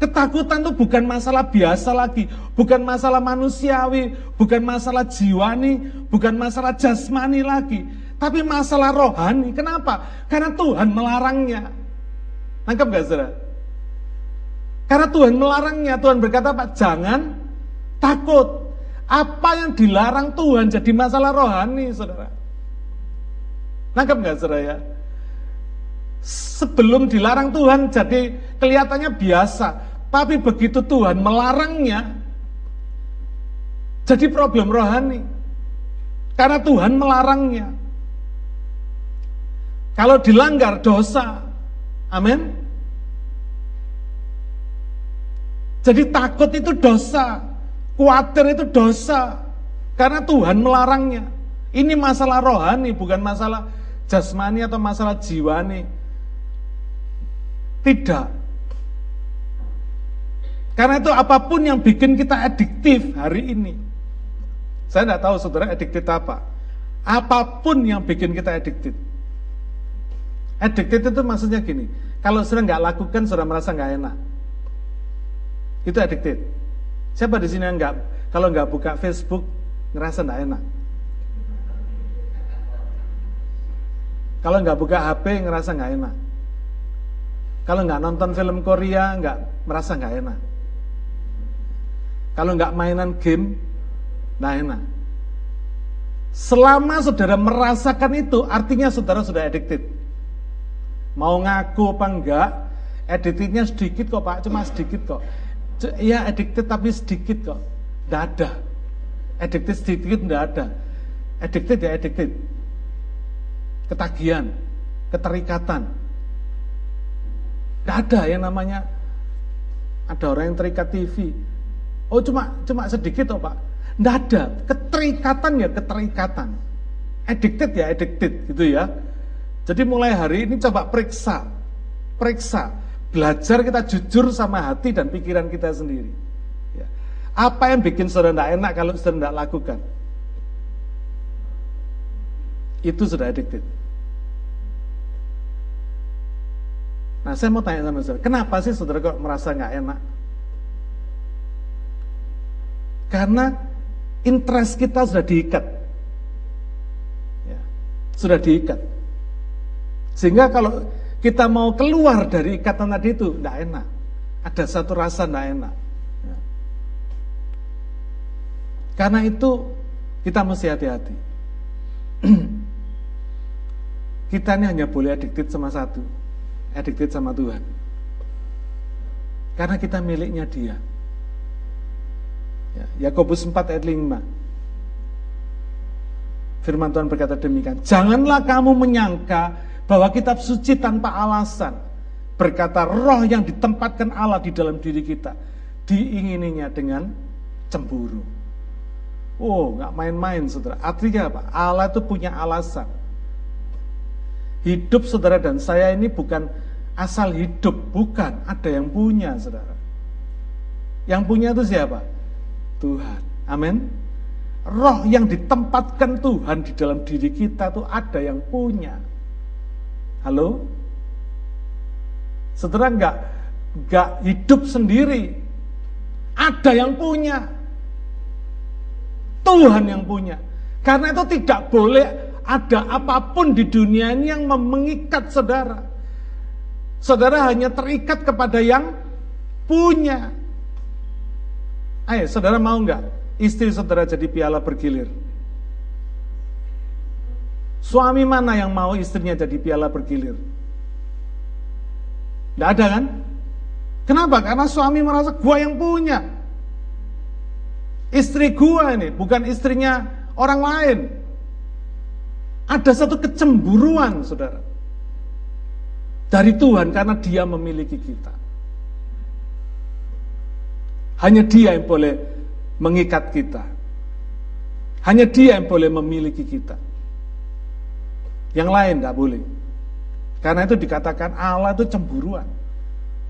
Ketakutan itu bukan masalah biasa lagi, bukan masalah manusiawi, bukan masalah jiwani, bukan masalah jasmani lagi, tapi masalah rohani. Kenapa? Karena Tuhan melarangnya. Nangkep gak saudara? Karena Tuhan melarangnya, Tuhan berkata, Pak, jangan takut. Apa yang dilarang Tuhan jadi masalah rohani, saudara. Nangkep gak saudara ya? Sebelum dilarang Tuhan jadi kelihatannya biasa. Tapi begitu Tuhan melarangnya, jadi problem rohani. Karena Tuhan melarangnya. Kalau dilanggar dosa, amin. Jadi takut itu dosa, khawatir itu dosa, karena Tuhan melarangnya. Ini masalah rohani, bukan masalah jasmani atau masalah jiwani. Tidak. Karena itu apa pun yang bikin kita adiktif hari ini. Saya tidak tahu saudara adiktif apa. Apa pun yang bikin kita addicted. Addicted itu maksudnya gini, kalau sudah nggak lakukan sudah merasa nggak enak. Itu addicted. Siapa di sini yang nggak kalau nggak buka Facebook ngerasa nggak enak? Kalau nggak buka HP ngerasa nggak enak. Kalau nggak nonton film Korea nggak merasa nggak enak. Kalau nggak mainan game nggak enak. Selama saudara merasakan itu, artinya saudara sudah addicted. Mau ngaku apa enggak, addictednya sedikit kok Pak, cuma sedikit kok. Ya addicted tapi sedikit kok. Tidak ada. Addicted sedikit tidak ada. Addicted ya addicted. Ketagihan, keterikatan. Tidak ada yang namanya ada orang yang terikat TV. Oh cuma cuma sedikit kok Pak. Tidak ada. Keterikatan ya keterikatan. Addicted ya addicted gitu ya. Jadi mulai hari ini coba periksa. Periksa. Belajar kita jujur sama hati dan pikiran kita sendiri. Ya. Apa yang bikin saudara tidak enak kalau saudara tidak lakukan? Itu sudah addicted. Nah saya mau tanya sama saudara, kenapa sih saudara kok merasa nggak enak? Karena interest kita sudah diikat. Ya, sudah diikat. Sehingga kalau kita mau keluar dari ikatan tadi itu, tidak enak. Ada satu rasa tidak enak. Ya. Karena itu kita mesti hati-hati. kita ini hanya boleh addicted sama satu. Addicted sama Tuhan. Karena kita miliknya dia. Ya, Yakobus 4 ayat 5. Firman Tuhan berkata demikian. Janganlah kamu menyangka bahwa kitab suci tanpa alasan berkata roh yang ditempatkan Allah di dalam diri kita diingininya dengan cemburu. Oh, nggak main-main, saudara. Artinya apa? Allah itu punya alasan. Hidup saudara dan saya ini bukan asal hidup, bukan. Ada yang punya, saudara. Yang punya itu siapa? Tuhan. Amin. Roh yang ditempatkan Tuhan di dalam diri kita itu ada yang punya. Halo? Saudara enggak enggak hidup sendiri. Ada yang punya. Tuhan yang punya. Karena itu tidak boleh ada apa pun di dunia ini yang mengikat saudara. Saudara hanya terikat kepada yang punya. Ayo, saudara mau nggak istri saudara jadi piala bergilir? Suami mana yang mau istrinya jadi piala bergilir? Tidak ada kan? Kenapa? Karena suami merasa gua yang punya. Istri gua ini, bukan istrinya orang lain. Ada satu kecemburuan, saudara. Dari Tuhan karena dia memiliki kita. Hanya dia yang boleh mengikat kita. Hanya dia yang boleh memiliki kita. Yang lain tidak boleh. Karena itu dikatakan Allah itu cemburuan.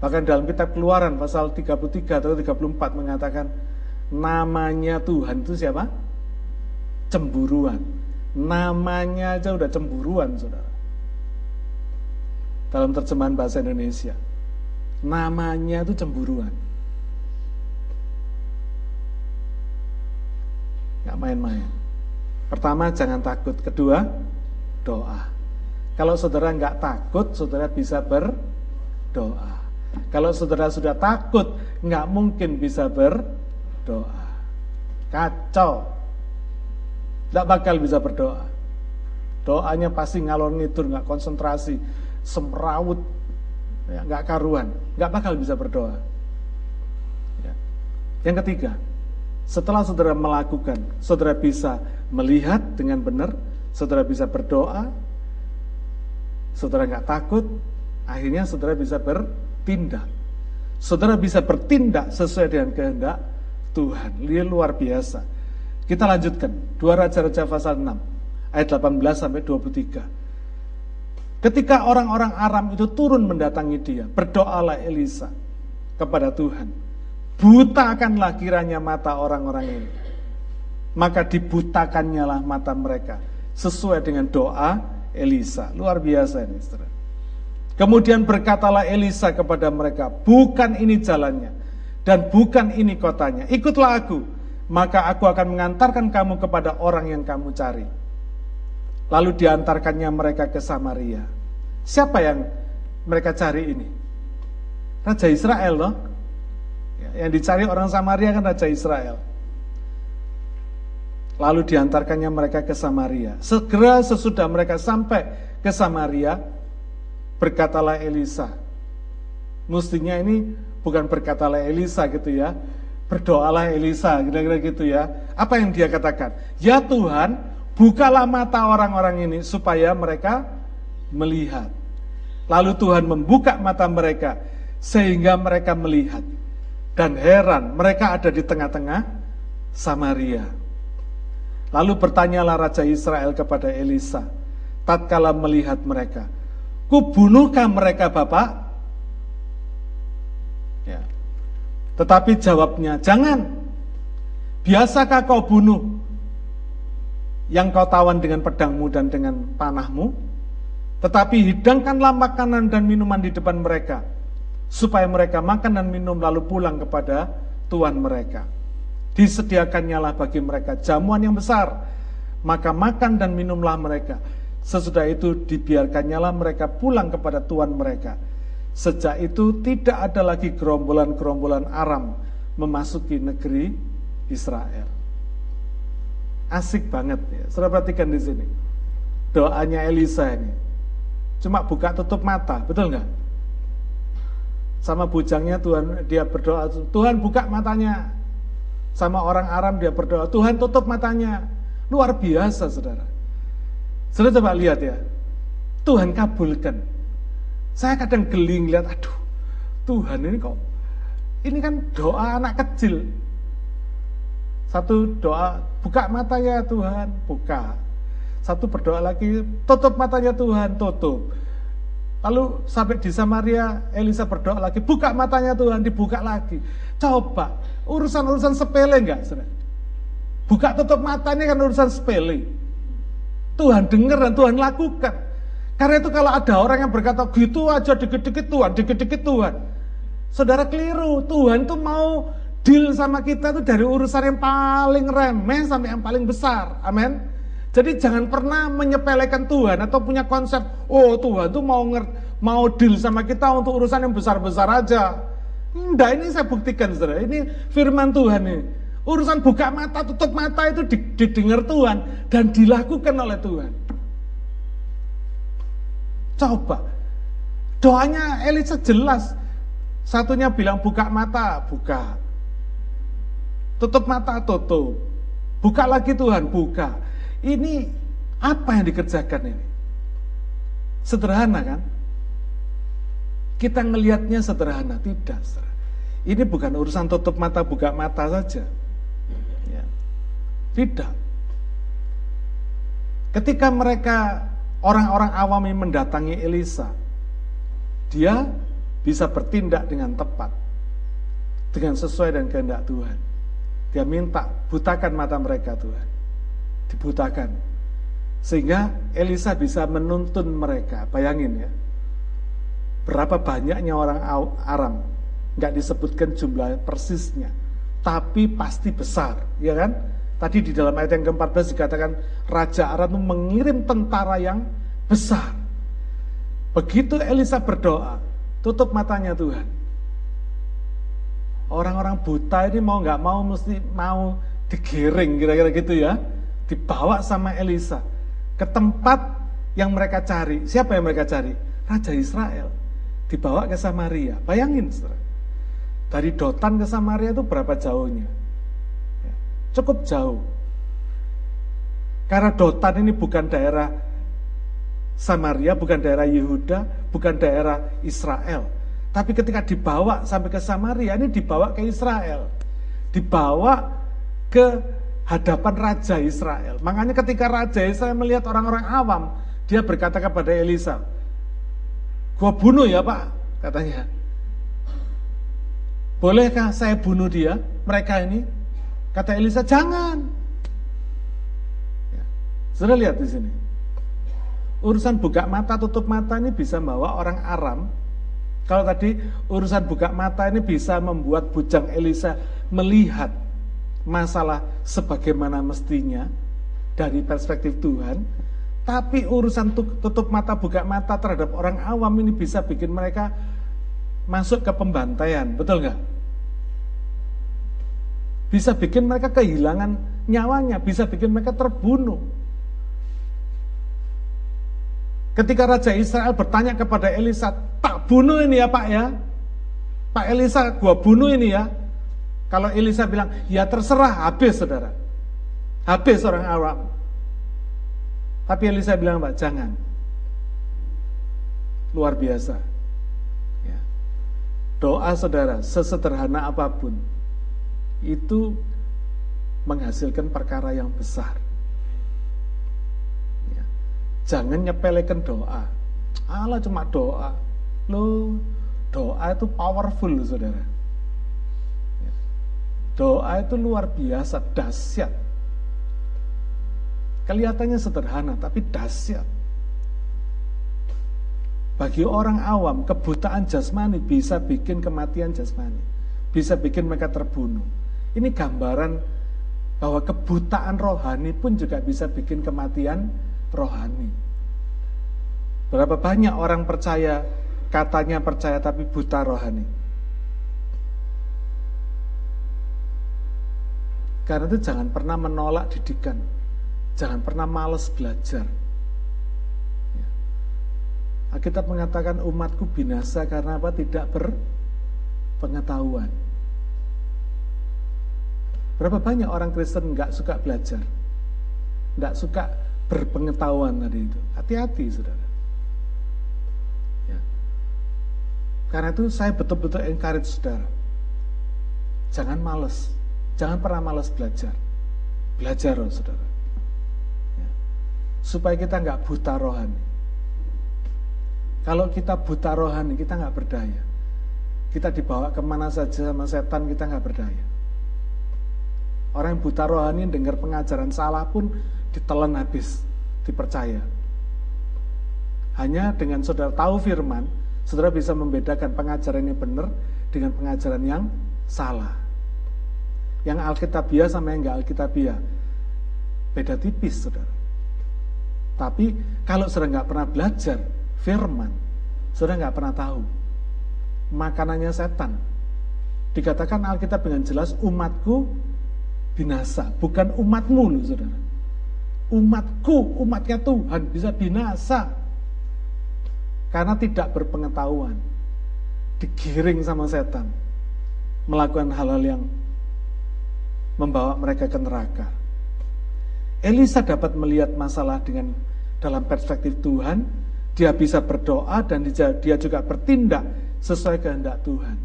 Bahkan dalam kitab keluaran pasal 33 atau 34 mengatakan namanya Tuhan itu siapa? Cemburuan. Namanya aja udah cemburuan saudara. Dalam terjemahan bahasa Indonesia. Namanya itu cemburuan. Gak main-main. Pertama, jangan takut. Kedua, doa. Kalau saudara nggak takut, saudara bisa berdoa. Kalau saudara sudah takut, nggak mungkin bisa berdoa. Kacau. Nggak bakal bisa berdoa. Doanya pasti ngalor ngidur, nggak konsentrasi, semrawut, ya, nggak karuan, nggak bakal bisa berdoa. Ya. Yang ketiga, setelah saudara melakukan, saudara bisa melihat dengan benar, saudara bisa berdoa, saudara nggak takut, akhirnya saudara bisa bertindak. Saudara bisa bertindak sesuai dengan kehendak Tuhan. Dia luar biasa. Kita lanjutkan. Dua Raja-Raja pasal 6 ayat 18 sampai 23. Ketika orang-orang Aram itu turun mendatangi dia, berdoalah Elisa kepada Tuhan Butakanlah kiranya mata orang-orang ini. Maka dibutakannya lah mata mereka. sesuai dengan doa Elisa. Luar biasa ini. Kemudian berkatalah Elisa kepada mereka, bukan ini jalannya dan bukan ini kotanya. Ikutlah aku, maka aku akan mengantarkan kamu kepada orang yang kamu cari. Lalu diantarkannya mereka ke Samaria. Siapa yang mereka cari ini? Raja Israel loh. Ya, yang dicari orang Samaria kan Raja Israel. Lalu diantarkannya mereka ke Samaria. Segera sesudah mereka sampai ke Samaria, berkatalah Elisa. Mestinya ini bukan berkatalah Elisa gitu ya. Berdoalah Elisa, kira-kira gitu ya. Apa yang dia katakan? Ya Tuhan, bukalah mata orang-orang ini supaya mereka melihat. Lalu Tuhan membuka mata mereka sehingga mereka melihat. Dan heran, mereka ada di tengah-tengah Samaria. Lalu bertanyalah Raja Israel kepada Elisa, tatkala melihat mereka, kubunuhkah mereka Bapak? Ya. Tetapi jawabnya, jangan. Biasakah kau bunuh yang kau tawan dengan pedangmu dan dengan panahmu? Tetapi hidangkanlah makanan dan minuman di depan mereka, supaya mereka makan dan minum lalu pulang kepada Tuhan mereka. Disediakannya lah bagi mereka jamuan yang besar, maka makan dan minumlah mereka Sesudah itu dibiarkannya lah mereka pulang kepada Tuhan mereka. Sejak itu tidak ada lagi gerombolan-gerombolan Aram memasuki negeri Israel. Asik banget ya. Saudara perhatikan di sini. Doanya Elisa ini. Cuma buka tutup mata, betul nggak? Sama bujangnya Tuhan dia berdoa, Tuhan buka matanya. Sama orang Aram dia berdoa, Tuhan tutup matanya. Luar biasa saudara. Sudah coba lihat ya. Tuhan kabulkan. Saya kadang geling lihat, aduh, Tuhan ini kok, ini kan doa anak kecil. Satu doa, buka matanya Tuhan, buka. Satu berdoa lagi, tutup matanya Tuhan, tutup. Lalu sampai di Samaria, Elisa berdoa lagi, buka matanya Tuhan, dibuka lagi. Coba, urusan-urusan sepele enggak? Buka tutup matanya kan urusan sepele. Tuhan dengar dan Tuhan lakukan. Karena itu kalau ada orang yang berkata gitu aja dikit-dikit Tuhan, dikit-dikit Tuhan. Saudara keliru, Tuhan tuh mau deal sama kita tuh dari urusan yang paling remeh sampai yang paling besar. Amin. Jadi jangan pernah menyepelekan Tuhan atau punya konsep, oh Tuhan tuh mau nger mau deal sama kita untuk urusan yang besar-besar aja. Enggak, ini saya buktikan saudara. Ini firman Tuhan ini. Urusan buka mata, tutup mata itu didengar Tuhan dan dilakukan oleh Tuhan. Coba. Doanya Elisa jelas. Satunya bilang buka mata, buka. Tutup mata, tutup. Buka lagi Tuhan, buka. Ini apa yang dikerjakan ini? Sederhana kan? Kita ngelihatnya sederhana, tidak. Ini bukan urusan tutup mata, buka mata saja. Tidak. Ketika mereka orang-orang awam yang mendatangi Elisa, dia bisa bertindak dengan tepat, dengan sesuai dengan kehendak Tuhan. Dia minta, butakan mata mereka Tuhan. Dibutakan. Sehingga Elisa bisa menuntun mereka. Bayangin ya. Berapa banyaknya orang Aram. Nggak disebutkan jumlah persisnya. Tapi pasti besar. Ya kan? Tadi di dalam ayat yang ke-14 dikatakan Raja Aram mengirim tentara yang besar. Begitu Elisa berdoa, tutup matanya Tuhan. Orang-orang buta ini mau nggak mau mesti mau digiring kira-kira gitu ya. Dibawa sama Elisa ke tempat yang mereka cari. Siapa yang mereka cari? Raja Israel. Dibawa ke Samaria. Bayangin, saudara. Dari Dotan ke Samaria itu berapa jauhnya? Cukup jauh. Karena Dotan ini bukan daerah Samaria, bukan daerah Yehuda, bukan daerah Israel. Tapi ketika dibawa sampai ke Samaria, ini dibawa ke Israel. Dibawa ke hadapan Raja Israel. Makanya ketika Raja Israel melihat orang-orang awam, dia berkata kepada Elisa, gua bunuh ya pak, katanya. Bolehkah saya bunuh dia, mereka ini? Kata Elisa, jangan. Ya. Sudah lihat di sini. Urusan buka mata, tutup mata ini bisa membawa orang Aram. Kalau tadi urusan buka mata ini bisa membuat bujang Elisa melihat masalah sebagaimana mestinya dari perspektif Tuhan. Tapi urusan tutup mata, buka mata terhadap orang awam ini bisa bikin mereka masuk ke pembantaian. Betul nggak? Bisa bikin mereka kehilangan nyawanya, bisa bikin mereka terbunuh. Ketika Raja Israel bertanya kepada Elisa, tak bunuh ini ya Pak ya. Pak Elisa, gua bunuh ini ya. Kalau Elisa bilang, ya terserah, habis saudara. Habis orang Arab. Tapi Elisa bilang, Pak, jangan. Luar biasa. Ya. Doa saudara, sesederhana apa pun, itu menghasilkan perkara yang besar. Jangan nyepelekan doa. Allah cuma doa. Lo doa itu powerful saudara. Doa itu luar biasa, dahsyat. Kelihatannya sederhana, tapi dahsyat. Bagi orang awam, kebutaan jasmani bisa bikin kematian jasmani. Bisa bikin mereka terbunuh. Ini gambaran bahwa kebutaan rohani pun juga bisa bikin kematian rohani. Berapa banyak orang percaya, katanya percaya tapi buta rohani. Karena itu jangan pernah menolak didikan. Jangan pernah males belajar. Ya. Alkitab mengatakan umatku binasa karena apa? Tidak berpengetahuan. Berapa banyak orang Kristen nggak suka belajar, nggak suka berpengetahuan tadi itu. Hati-hati, saudara. Ya. Karena itu saya betul-betul encourage saudara. Jangan males. Jangan pernah males belajar. Belajar, oh, saudara. Ya. Supaya kita nggak buta rohani. Kalau kita buta rohani, kita nggak berdaya. Kita dibawa ke mana saja sama setan, kita nggak berdaya. Orang yang buta rohani dengar pengajaran salah pun ditelan habis, dipercaya. Hanya dengan saudara tahu firman, saudara bisa membedakan pengajaran yang benar dengan pengajaran yang salah. Yang Alkitabiah sama yang enggak Alkitabiah. Beda tipis, saudara. Tapi kalau saudara nggak pernah belajar firman, saudara nggak pernah tahu. Makanannya setan. Dikatakan Alkitab dengan jelas, umatku binasa, bukan umatmu loh saudara umatku, umatnya Tuhan bisa binasa karena tidak berpengetahuan, digiring sama setan, melakukan hal-hal yang membawa mereka ke neraka. Elisa dapat melihat masalah dengan dalam perspektif Tuhan, dia bisa berdoa dan dia juga bertindak sesuai kehendak Tuhan.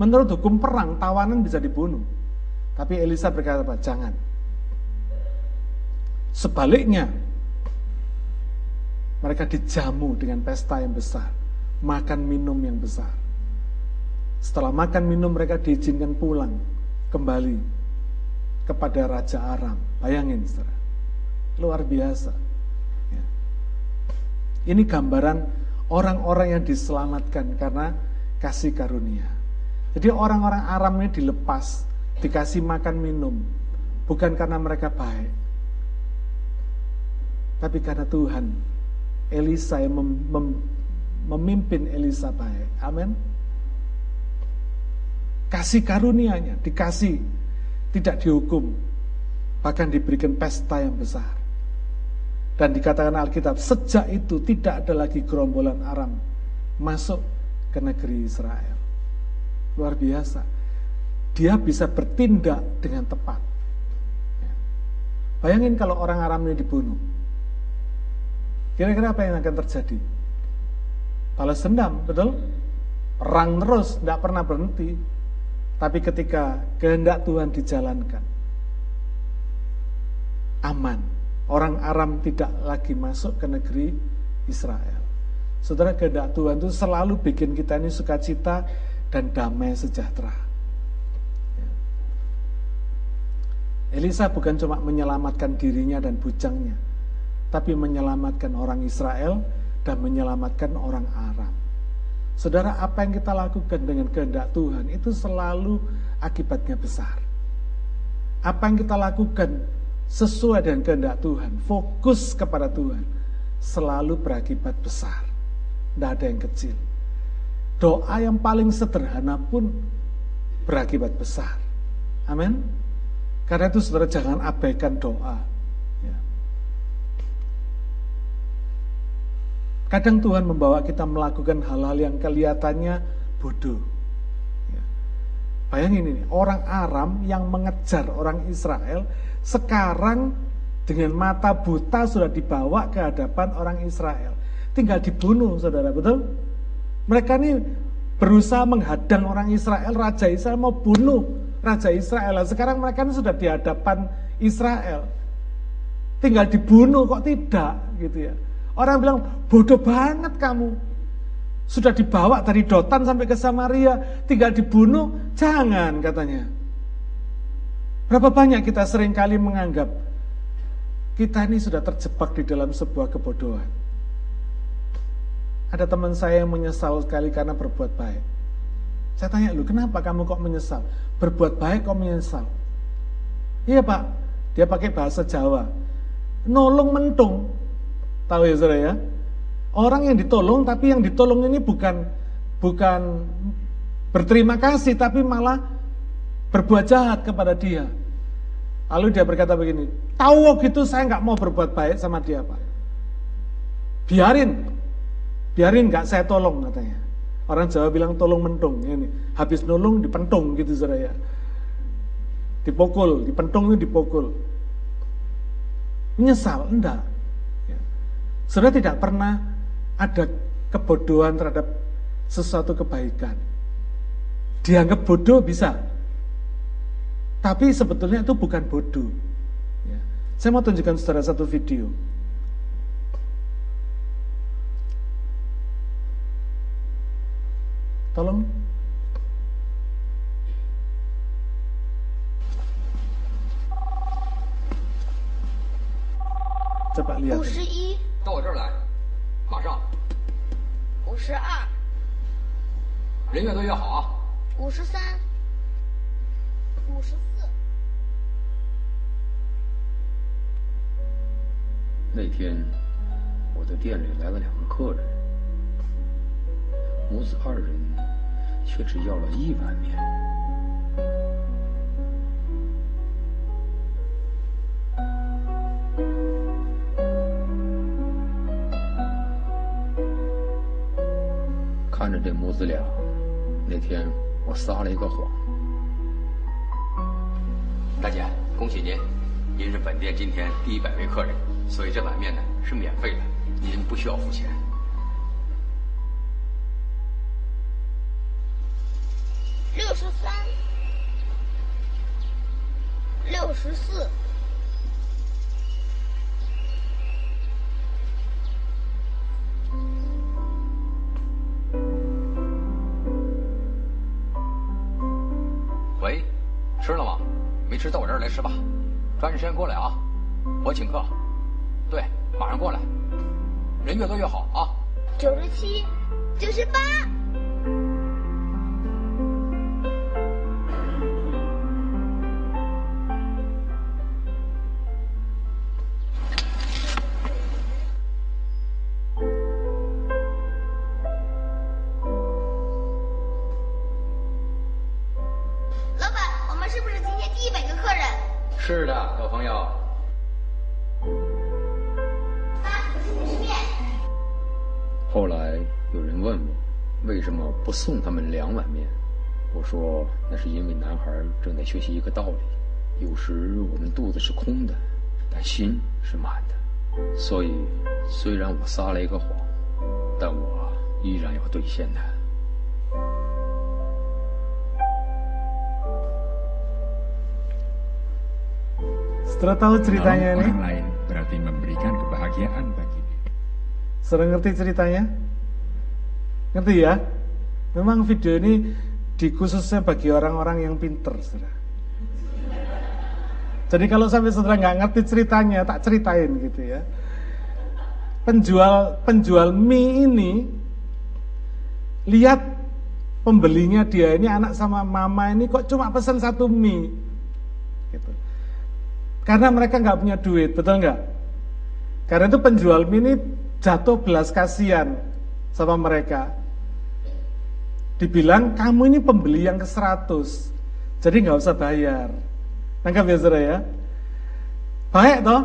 Menurut hukum perang, tawanan bisa dibunuh. Tapi Elisa berkata, jangan, Sebaliknya, mereka dijamu dengan pesta yang besar, makan minum yang besar. Setelah makan minum mereka diizinkan pulang kembali kepada Raja Aram. Bayangin, saudara. Luar biasa. Ya. Ini gambaran orang-orang yang diselamatkan karena kasih karunia. Jadi orang-orang Aram ini dilepas, dikasih makan minum, bukan karena mereka baik, tapi karena Tuhan, Elisa yang mem, mem, memimpin Elisa baik. Amin. Kasih karunianya, dikasih, tidak dihukum, bahkan diberikan pesta yang besar. Dan dikatakan Alkitab, sejak itu tidak ada lagi gerombolan Aram masuk ke negeri Israel. Luar biasa. Dia bisa bertindak dengan tepat. Bayangin kalau orang Aram ini dibunuh. Kira-kira apa yang akan terjadi? Balas dendam, betul? Perang terus, tidak pernah berhenti. Tapi ketika kehendak Tuhan dijalankan, aman. Orang Aram tidak lagi masuk ke negeri Israel. Saudara, kehendak Tuhan itu selalu bikin kita ini sukacita dan damai sejahtera. Ya. Elisa bukan cuma menyelamatkan dirinya dan bujangnya, tapi menyelamatkan orang Israel dan menyelamatkan orang Aram. Saudara, apa yang kita lakukan dengan kehendak Tuhan itu selalu akibatnya besar. Apa yang kita lakukan sesuai dengan kehendak Tuhan, fokus kepada Tuhan, selalu berakibat besar. Tidak ada yang kecil. Doa yang paling sederhana pun berakibat besar. Amin. Karena itu saudara jangan abaikan doa. Ya. Kadang Tuhan membawa kita melakukan hal-hal yang kelihatannya bodoh. Ya. Bayangin ini, orang Aram yang mengejar orang Israel sekarang dengan mata buta sudah dibawa ke hadapan orang Israel. Tinggal dibunuh, saudara, betul? Mereka ini berusaha menghadang orang Israel, Raja Israel mau bunuh Raja Israel. Sekarang mereka sudah di hadapan Israel. Tinggal dibunuh kok tidak gitu ya. Orang bilang bodoh banget kamu. Sudah dibawa dari Dotan sampai ke Samaria, tinggal dibunuh, jangan katanya. Berapa banyak kita sering kali menganggap kita ini sudah terjebak di dalam sebuah kebodohan. Ada teman saya yang menyesal sekali karena berbuat baik. Saya tanya lu, kenapa kamu kok menyesal? berbuat baik kok menyesal. Iya pak, dia pakai bahasa Jawa. Nolong mentung. Tahu ya saudara ya? Orang yang ditolong tapi yang ditolong ini bukan bukan berterima kasih tapi malah berbuat jahat kepada dia. Lalu dia berkata begini, tahu gitu saya nggak mau berbuat baik sama dia pak. Biarin, biarin nggak saya tolong katanya. Orang Jawa bilang tolong mentung. Ini habis nolong dipentung gitu saudara ya. Dipukul, dipentung itu dipukul. Menyesal? Enggak. Saudara tidak pernah ada kebodohan terhadap sesuatu kebaikan. Dianggap bodoh bisa. Tapi sebetulnya itu bukan bodoh. Ya. Saya mau tunjukkan saudara satu video. Tolong. Coba lihat. 到我这儿来，马上，五十二，人越多越好啊！五十三，五十四。那天，我的店里来了两个客人，母子二人却只要了一碗面。看着这母子俩，那天我撒了一个谎。大姐，恭喜您，您是本店今天第一百位客人，所以这碗面呢是免费的，您不需要付钱。学习一个道理：有时我们肚子是空的，但心是满的。所以，虽然我撒了一个谎，但我依然要兑现它。 Setelah tahu ceritanya Menolong ini, orang lain berarti memberikan kebahagiaan bagi diri. Sudah ngerti ceritanya? Ngerti ya? Memang video ini dikhususnya bagi orang-orang yang pinter, saudara. Jadi kalau sampai saudara nggak ngerti ceritanya, tak ceritain gitu ya. penjual penjual mie ini lihat pembelinya dia ini anak sama mama ini kok cuma pesan satu mie gitu. karena mereka nggak punya duit betul nggak karena itu penjual mie ini jatuh belas kasihan sama mereka dibilang kamu ini pembeli yang ke 100 jadi nggak usah bayar nangkap ya saudara ya baik toh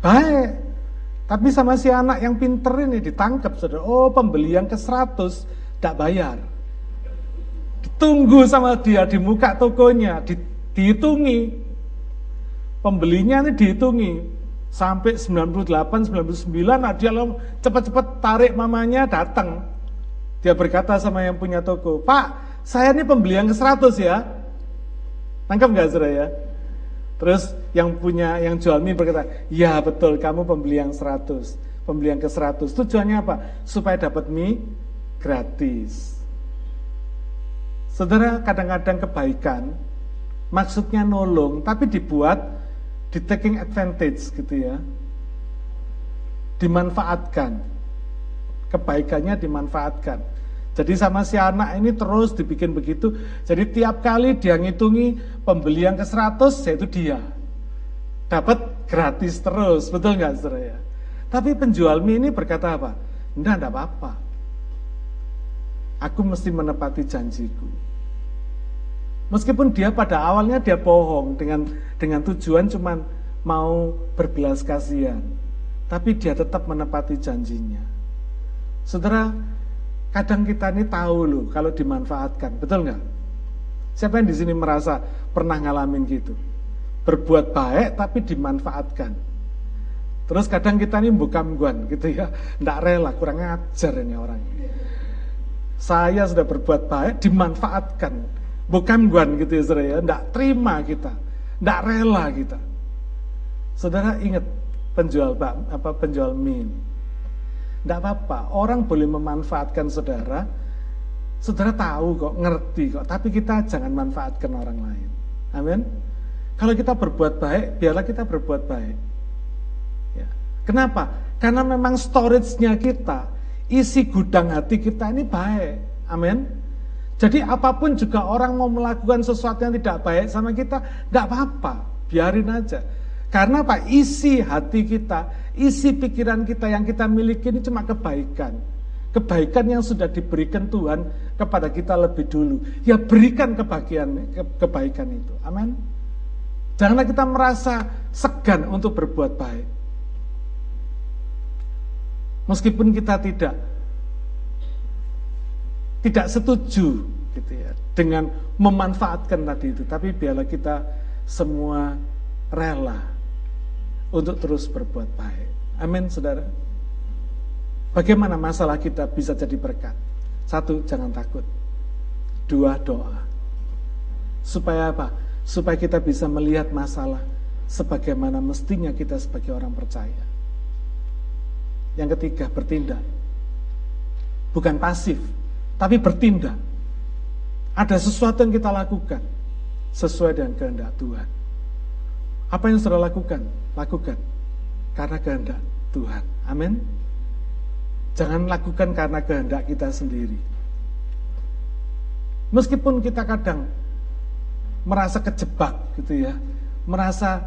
baik tapi sama si anak yang pinter ini ditangkap saudara. Oh pembeli yang ke 100 tidak bayar. Ditunggu sama dia di muka tokonya, di, dihitungi. Pembelinya ini dihitungi. Sampai 98, 99, nah dia cepat-cepat tarik mamanya datang. Dia berkata sama yang punya toko, Pak, saya ini pembeli yang ke 100 ya. Tangkap nggak saudara ya? Terus yang punya yang jual mie berkata, "Ya betul, kamu pembeli yang 100, pembeli yang ke 100." Tujuannya apa? Supaya dapat mie gratis. Saudara, kadang-kadang kebaikan maksudnya nolong, tapi dibuat di taking advantage gitu ya. Dimanfaatkan. Kebaikannya dimanfaatkan. Jadi sama si anak ini terus dibikin begitu. Jadi tiap kali dia ngitungi pembelian ke 100, yaitu dia. Dapat gratis terus, betul nggak saudara ya? Tapi penjual mie ini berkata apa? Enggak, enggak apa-apa. Aku mesti menepati janjiku. Meskipun dia pada awalnya dia bohong dengan dengan tujuan cuman mau berbelas kasihan. Tapi dia tetap menepati janjinya. Saudara, Kadang kita ini tahu loh kalau dimanfaatkan, betul nggak? Siapa yang di sini merasa pernah ngalamin gitu? Berbuat baik tapi dimanfaatkan. Terus kadang kita ini bukan guan gitu ya, ndak rela, kurang ajar ini orang. Saya sudah berbuat baik, dimanfaatkan, bukan guan gitu ya saudara ya, ndak terima kita, ndak rela kita. Saudara ingat penjual apa penjual mie tidak apa-apa, orang boleh memanfaatkan saudara. Saudara tahu kok, ngerti kok, tapi kita jangan manfaatkan orang lain. Amin. Kalau kita berbuat baik, biarlah kita berbuat baik. Ya. Kenapa? Karena memang storage-nya kita, isi gudang hati kita ini baik. Amin. Jadi apa pun juga orang mau melakukan sesuatu yang tidak baik sama kita, nggak apa-apa, biarin aja. Karena apa? Isi hati kita, isi pikiran kita yang kita miliki ini cuma kebaikan. Kebaikan yang sudah diberikan Tuhan kepada kita lebih dulu. Ya berikan kebahagiaan, ke, kebaikan itu. Amin. Janganlah kita merasa segan untuk berbuat baik. Meskipun kita tidak tidak setuju gitu ya dengan memanfaatkan tadi itu, tapi biarlah kita semua rela untuk terus berbuat baik. Amin, saudara. Bagaimana masalah kita bisa jadi berkat? Satu, jangan takut. Dua, doa. Supaya apa? Supaya kita bisa melihat masalah sebagaimana mestinya kita sebagai orang percaya. Yang ketiga, bertindak. Bukan pasif, tapi bertindak. Ada sesuatu yang kita lakukan sesuai dengan kehendak Tuhan. Apa yang saudara lakukan? Lakukan karena kehendak Tuhan. Amin. Jangan lakukan karena kehendak kita sendiri. Meskipun kita kadang merasa kejebak gitu ya, merasa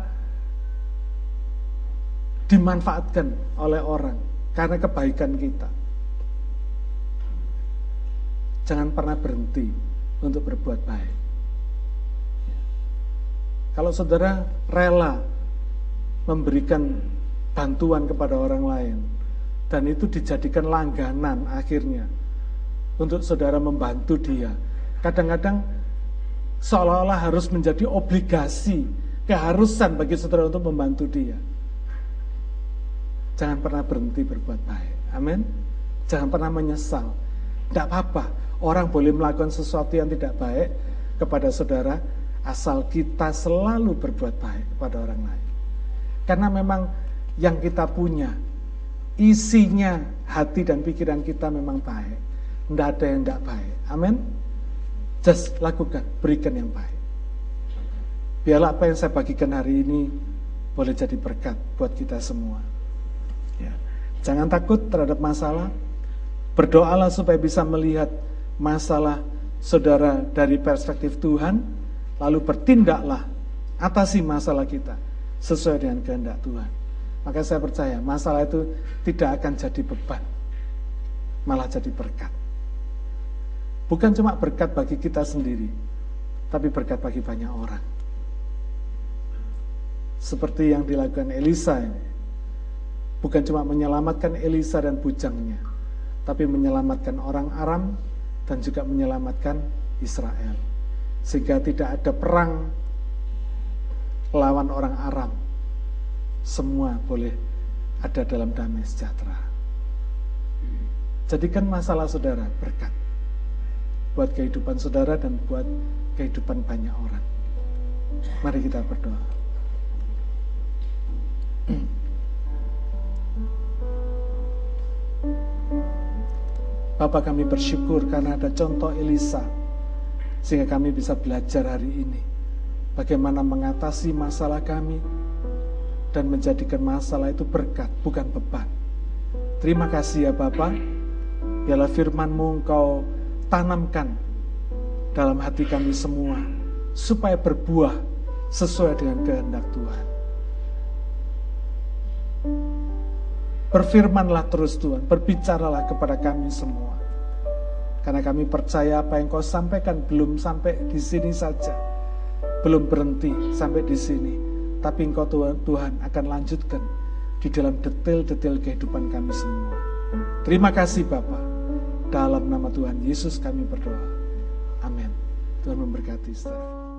dimanfaatkan oleh orang karena kebaikan kita. Jangan pernah berhenti untuk berbuat baik. Kalau saudara rela memberikan bantuan kepada orang lain dan itu dijadikan langganan akhirnya untuk saudara membantu dia. Kadang-kadang seolah-olah harus menjadi obligasi, keharusan bagi saudara untuk membantu dia. Jangan pernah berhenti berbuat baik. Amin. Jangan pernah menyesal. Tidak apa-apa. Orang boleh melakukan sesuatu yang tidak baik kepada saudara, asal kita selalu berbuat baik kepada orang lain. Karena memang yang kita punya, isinya hati dan pikiran kita memang baik. Tidak ada yang tidak baik. Amin. Just lakukan, berikan yang baik. Biarlah apa yang saya bagikan hari ini boleh jadi berkat buat kita semua. Ya. Jangan takut terhadap masalah. Berdoalah supaya bisa melihat masalah saudara dari perspektif Tuhan, lalu bertindaklah atasi masalah kita sesuai dengan kehendak Tuhan. Maka saya percaya masalah itu tidak akan jadi beban, malah jadi berkat. Bukan cuma berkat bagi kita sendiri, tapi berkat bagi banyak orang. Seperti yang dilakukan Elisa ini. Bukan cuma menyelamatkan Elisa dan bujangnya, tapi menyelamatkan orang Aram dan juga menyelamatkan Israel. Sehingga tidak ada perang lawan orang Aram. Semua boleh ada dalam damai sejahtera. Jadikan masalah saudara berkat buat kehidupan saudara dan buat kehidupan banyak orang. Mari kita berdoa. Bapak kami bersyukur karena ada contoh Elisa sehingga kami bisa belajar hari ini bagaimana mengatasi masalah kami dan menjadikan masalah itu berkat, bukan beban. Terima kasih ya Bapak, biarlah firman-Mu Engkau tanamkan dalam hati kami semua, supaya berbuah sesuai dengan kehendak Tuhan. Berfirmanlah terus Tuhan, berbicaralah kepada kami semua. Karena kami percaya apa yang kau sampaikan belum sampai di sini saja belum berhenti sampai di sini. Tapi engkau Tuhan, Tuhan akan lanjutkan di dalam detail-detail kehidupan kami semua. Terima kasih Bapak. Dalam nama Tuhan Yesus kami berdoa. Amin. Tuhan memberkati saudara.